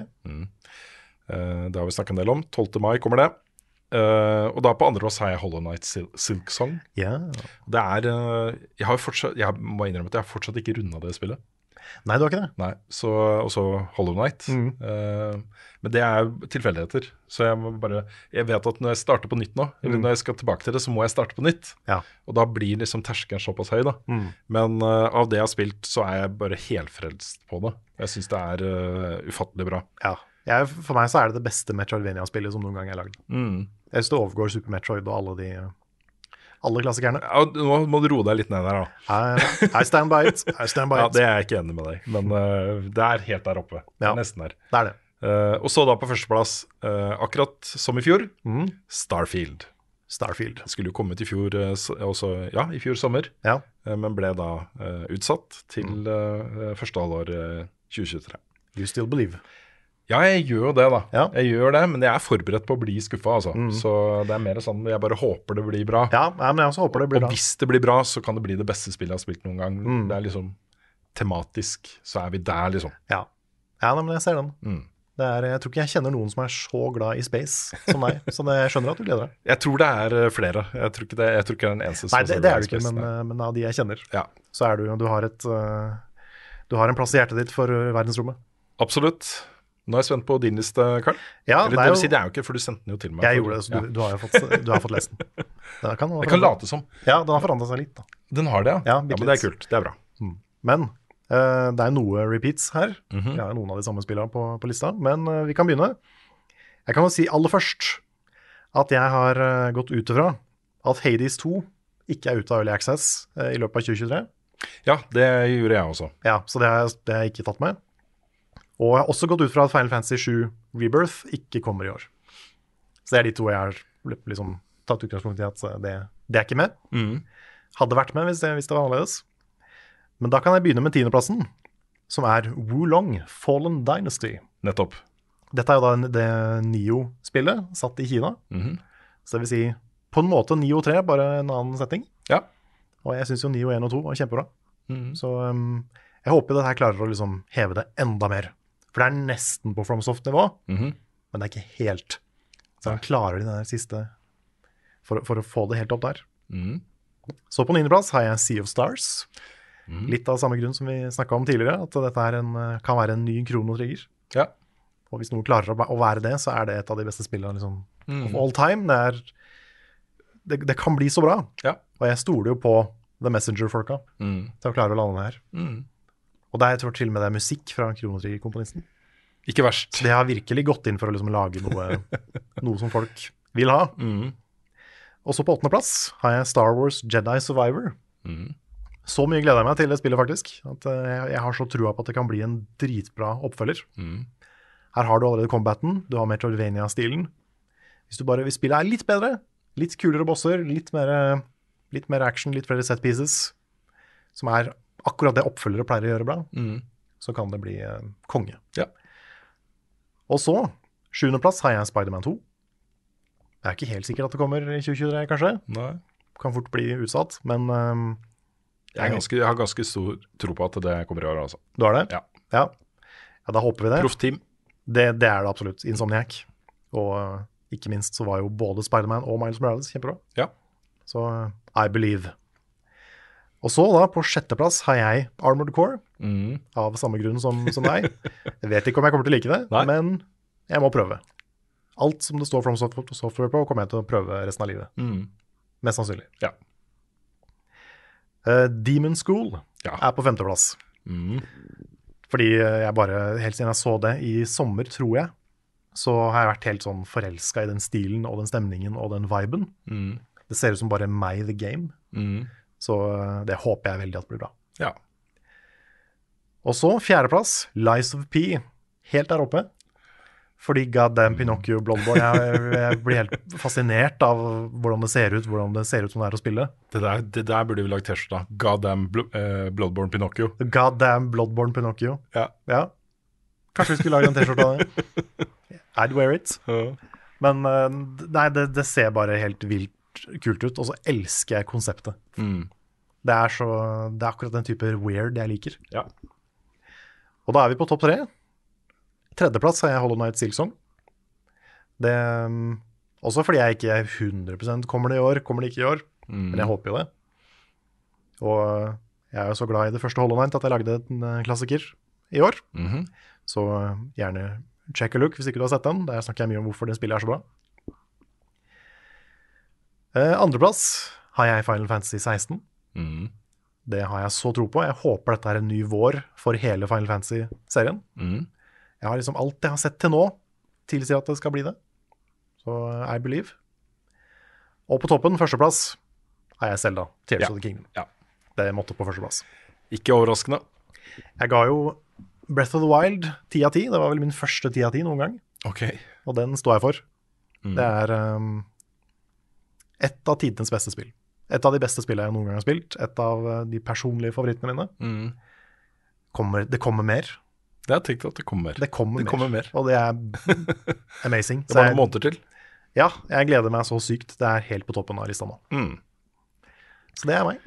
Eh, det har vi snakket en del om. 12. mai kommer det. Eh, og da på andreplass har jeg Hollow Night Sil Silk Song. Ja. Det er uh, Jeg har fortsatt Jeg må innrømme at jeg har fortsatt ikke runda det spillet. Nei, du har ikke det? Nei, så også Hollow Night. Eh, men det er tilfeldigheter. Så jeg må bare Jeg vet at når jeg starter på nytt nå, eller når jeg skal tilbake til det, så må jeg starte på nytt. Ja. Og da blir liksom terskelen såpass høy, da. Men uh, av det jeg har spilt, så er jeg bare helfrelst på det. Jeg syns det er uh, ufattelig bra. Ja. Jeg, for meg så er det det beste Metroidvania-spillet som noen gang er lagd. Jeg syns det overgår Super Metroid og alle de alle klassikerne. Ja, nå må du roe deg litt ned der, da. I, I stand by it. I stand by Ja. Det er jeg ikke enig med deg men uh, det er helt der oppe. Ja. nesten der. Det er det. Uh, og så da på førsteplass, uh, akkurat som i fjor, mm. Starfield. Starfield. Det skulle jo kommet i fjor, også, ja, i fjor sommer, Ja. men ble da utsatt til eh, første halvår eh, 2023. You still believe. Ja, jeg gjør det, da. Ja. Jeg gjør det, Men jeg er forberedt på å bli skuffa, altså. Så det er mer sånn jeg bare håper det blir bra. Ja, men jeg også håper det blir Og bra. hvis det blir bra, så kan det bli det beste spillet jeg har spilt noen gang. Mm. Det er liksom tematisk, så er vi der, liksom. Ja, ja men jeg ser den. Mm. Det er, jeg tror ikke jeg kjenner noen som er så glad i space som deg. Så det, jeg skjønner at du gleder deg. Jeg tror det er eh, flere. Jeg tror ikke det, jeg tror ikke det er den eneste Nei, det, det er du ikke, men, eh, men av de jeg kjenner, Ja, så er du du har et eh, Du har en plass i hjertet ditt for verdensrommet. absolutt. Nå er jeg spent på din liste, Karl. Ja, Eller det er vil si, det er jo ikke, for du sendte den jo til meg. Jeg gjorde det, så du, du, har jo fått, du har fått lest den. Den kan, Jeg kan late som. Ja, den har forandra seg litt, da. Den har det, ja. Ja, ja men det er kult. Det er bra. Men uh, det er noe repeats her. Mhm. Vi har noen av de samme spillene på, på lista, men uh, vi kan begynne. Jeg kan jo si aller først at jeg har uh, gått ut ifra at Hades 2 ikke er ute av Early Access i løpet av 2023. Ja, det gjorde jeg også. Ja, så det har, jeg, det har jeg ikke tatt med. Og jeg har også gått ut fra at Final Fantasy 7 Rebirth ikke kommer i år. Så det er de to jeg har liksom tatt utgangspunkt i at eh, det, det er ikke med. Hadde vært med hvis det, hvis det var annerledes. Men da kan jeg begynne med tiendeplassen, som er Wulong Fallen Dynasty. Nettopp. Dette er jo da det Nio-spillet satt i Kina. Mhm. Så det vil si på en måte Nio 3, bare en annen setting. Ja. Og jeg syns jo Nio 1 og 2 var kjempebra. Mhm. Så um, jeg håper dette klarer å liksom heve det enda mer. For det er nesten på FromSoft-nivå, Mhm. men det er ikke helt. Så han klarer de den siste for, for å få det helt opp der. Mm. Så på niendeplass har jeg Sea of Stars. Mm. Litt av samme grunn som vi snakka om tidligere, at dette en, eh, kan være en ny kronotrigger. Ja. Og hvis noen klarer å, være det, så er det et av de beste spillene liksom, Mhm. of all time. Det, er, det, det kan bli så bra. Ja. Og jeg stoler jo på The Messenger-folka Mhm. til å klare å lande her. Mhm. Og det er, jeg tror til og med det er musikk fra Kronotrigger-komponisten. Ikke verst. Så de har virkelig gått inn for å liksom lage noe, noe som folk vil ha. Mm. Og så på åttendeplass har jeg Star Wars Jedi Survivor. Mm. Så mye gleder jeg meg til det spillet, faktisk. At eh, jeg, jeg har så trua på at det kan bli en dritbra oppfølger. Mm. Her har du allerede combaten, du har Metroidvania-stilen. Hvis du bare vil spille er litt bedre, litt kulere bosser, litt mer, litt mer action, litt flere set pieces, som er akkurat det oppfølgere pleier å gjøre bra, mm. så kan det bli eh, konge. Ja. Og så, sjuendeplass, har jeg Spiderman 2. Jeg er ikke helt sikker at det kommer i 2023, kanskje. Nei. Kan fort bli utsatt, men eh, Jeg, jeg, ganske, jeg har ganske stor tro på at det kommer i år, altså. du har det? Ja. Ja, ja da håper vi det. Proff team. det. Det er det absolutt. Insomniac. Og uh, ikke minst så var jo både Spiderman og Miles Morales kjempebra. Ja. Så uh, I believe. Og så, da, på sjetteplass har jeg Armored Core, Mm. av samme grunn som, som deg. Jeg vet ikke om jeg kommer til å like det, Nei. men jeg må prøve. Alt som det står From Software Software på, kommer jeg til å prøve resten av livet. Mm. Mest sannsynlig. Ja. Uh, Demon School Ja. er på femteplass. Mm. Fordi eh, jeg bare, helt siden jeg så det i sommer, tror jeg, så har jeg vært helt sånn forelska i den stilen og den stemningen og den viben. Mm. Det ser ut som bare My the Game. Mm. Så eh, det håper jeg veldig at blir bra. Ja. Og så fjerdeplass, Lies of P. Helt der oppe. Fordi goddamn Pinocchio Bloodborne jeg, jeg blir helt fascinert av hvordan det ser ut, hvordan det ser ut som det er å spille. Det der, det der burde vi lagd T-skjorte av. God damn bl uh, Bloodborne Pinocchio. Goddamn Bloodborne Pinocchio. Ja. Ja. Kanskje vi skulle lage en T-skjorte av det. I'd wear it. Men eh, nei, det, det ser bare helt vilt kult ut, og så elsker jeg konseptet. Mm. Det er, så, det er akkurat den type weird jeg liker. Ja. Og da er vi på topp tre. Tredjeplass har jeg Hollow Night Silksong. Det um, Også fordi jeg ikke er 100% kommer det i år, kommer det ikke i år. Mm. Men jeg håper jo det. Og jeg er jo så glad i det første Hollow Night at jeg lagde en uh, klassiker i år. Mhm. Så uh, gjerne check a look hvis ikke du har sett den. Der snakker jeg mye om hvorfor det spillet er så bra. Uh, Andreplass har jeg Final Fantasy 16. Mm. Det har jeg så tro på. Jeg håper dette er en ny vår for hele Final Fantasy-serien. Mm. Jeg har liksom Alt jeg har sett til nå, tilsier at det skal bli det. Så uh, I believe. Og på toppen, førsteplass, har jeg Selda. Tears Ja. of the Kingdom. Ja. Det måtte på førsteplass. Ikke overraskende. Jeg ga jo Breath of the Wild ti av ti. Det var vel min første ti av ti noen gang. Okay. Og den står jeg for. Mm. Det er um, et av tidenes beste spill. Et av de beste spillene jeg noen gang har spilt. Et av uh, de personlige favorittene mine. Mm. Kommer, det kommer mer. Det har jeg tenkt at det kommer. Det kommer, Det kommer mer. Og det er amazing. Det er bare noen måneder til. Ja, jeg gleder meg så sykt. Det er helt på toppen av lista nå. Mm. Så det er meg.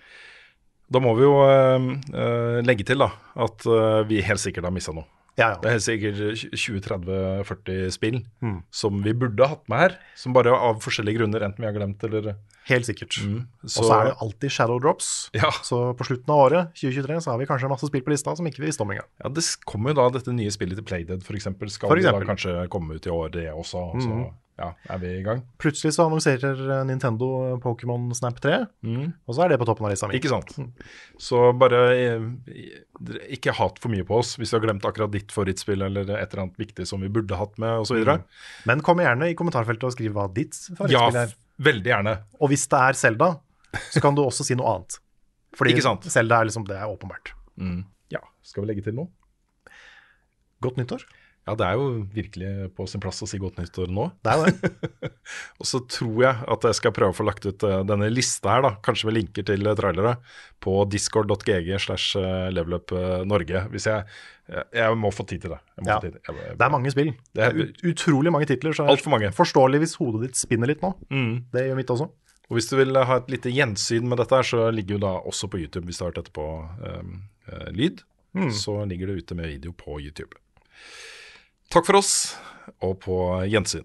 Da må vi jo uh, eh, legge til da, at uh, vi helt sikkert har missa noe. Ja, Det er helt sikkert 20-30-40 spill Mm. som vi burde hatt med her. Som bare av forskjellige grunner enten vi har glemt eller Helt sikkert. mm. Og så er det alltid shadow drops. Ja. Så på slutten av året, 2023, så har vi kanskje masse spill på lista som ikke vi visste om engang. Ja, Det kommer jo da dette nye spillet til Playdead f.eks. Skal For det da kanskje komme ut i år, det også. og Så Mhm. Ja, er vi i gang. Plutselig så annonserer Nintendo Pokémon Snap 3, og så er det på toppen av lista mi. Ikke sant. Så bare eh, ikke hat for mye på oss hvis vi har glemt akkurat ditt favorittspill eller et eller annet viktig som vi burde hatt med osv. Mm. Men kom gjerne i kommentarfeltet og skriv hva ditt Ja, favorittspill er. veldig gjerne. Og hvis det er Selda, så kan du også si noe annet. Fordi Ikke sant? Zelda er liksom, det er åpenbart. Mm. Ja, skal vi legge til noe? Godt nyttår. Ja, det er jo virkelig på sin plass å si godt nyttår nå. Det er det. Og så tror jeg at jeg skal prøve å få lagt ut eh, denne lista her, da, kanskje med linker til eh, trailere, på discord.gg slash eh, levelup Norge. Hvis jeg jeg- må få tid til det. Ja. få tid. Jeg, jeg, Det er mange spill. Det er- ut- utrolig mange titler. Så Altfor mange. Forståelig hvis hodet ditt spinner litt nå. Mm. Det gjør mitt også. Og hvis du vil ha et lite gjensyn med dette, her, så ligger jo da også på YouTube, hvis du har hørt dette på um, lyd, Mm. så ligger det ute med video på YouTube. Takk for oss, og på gjensyn.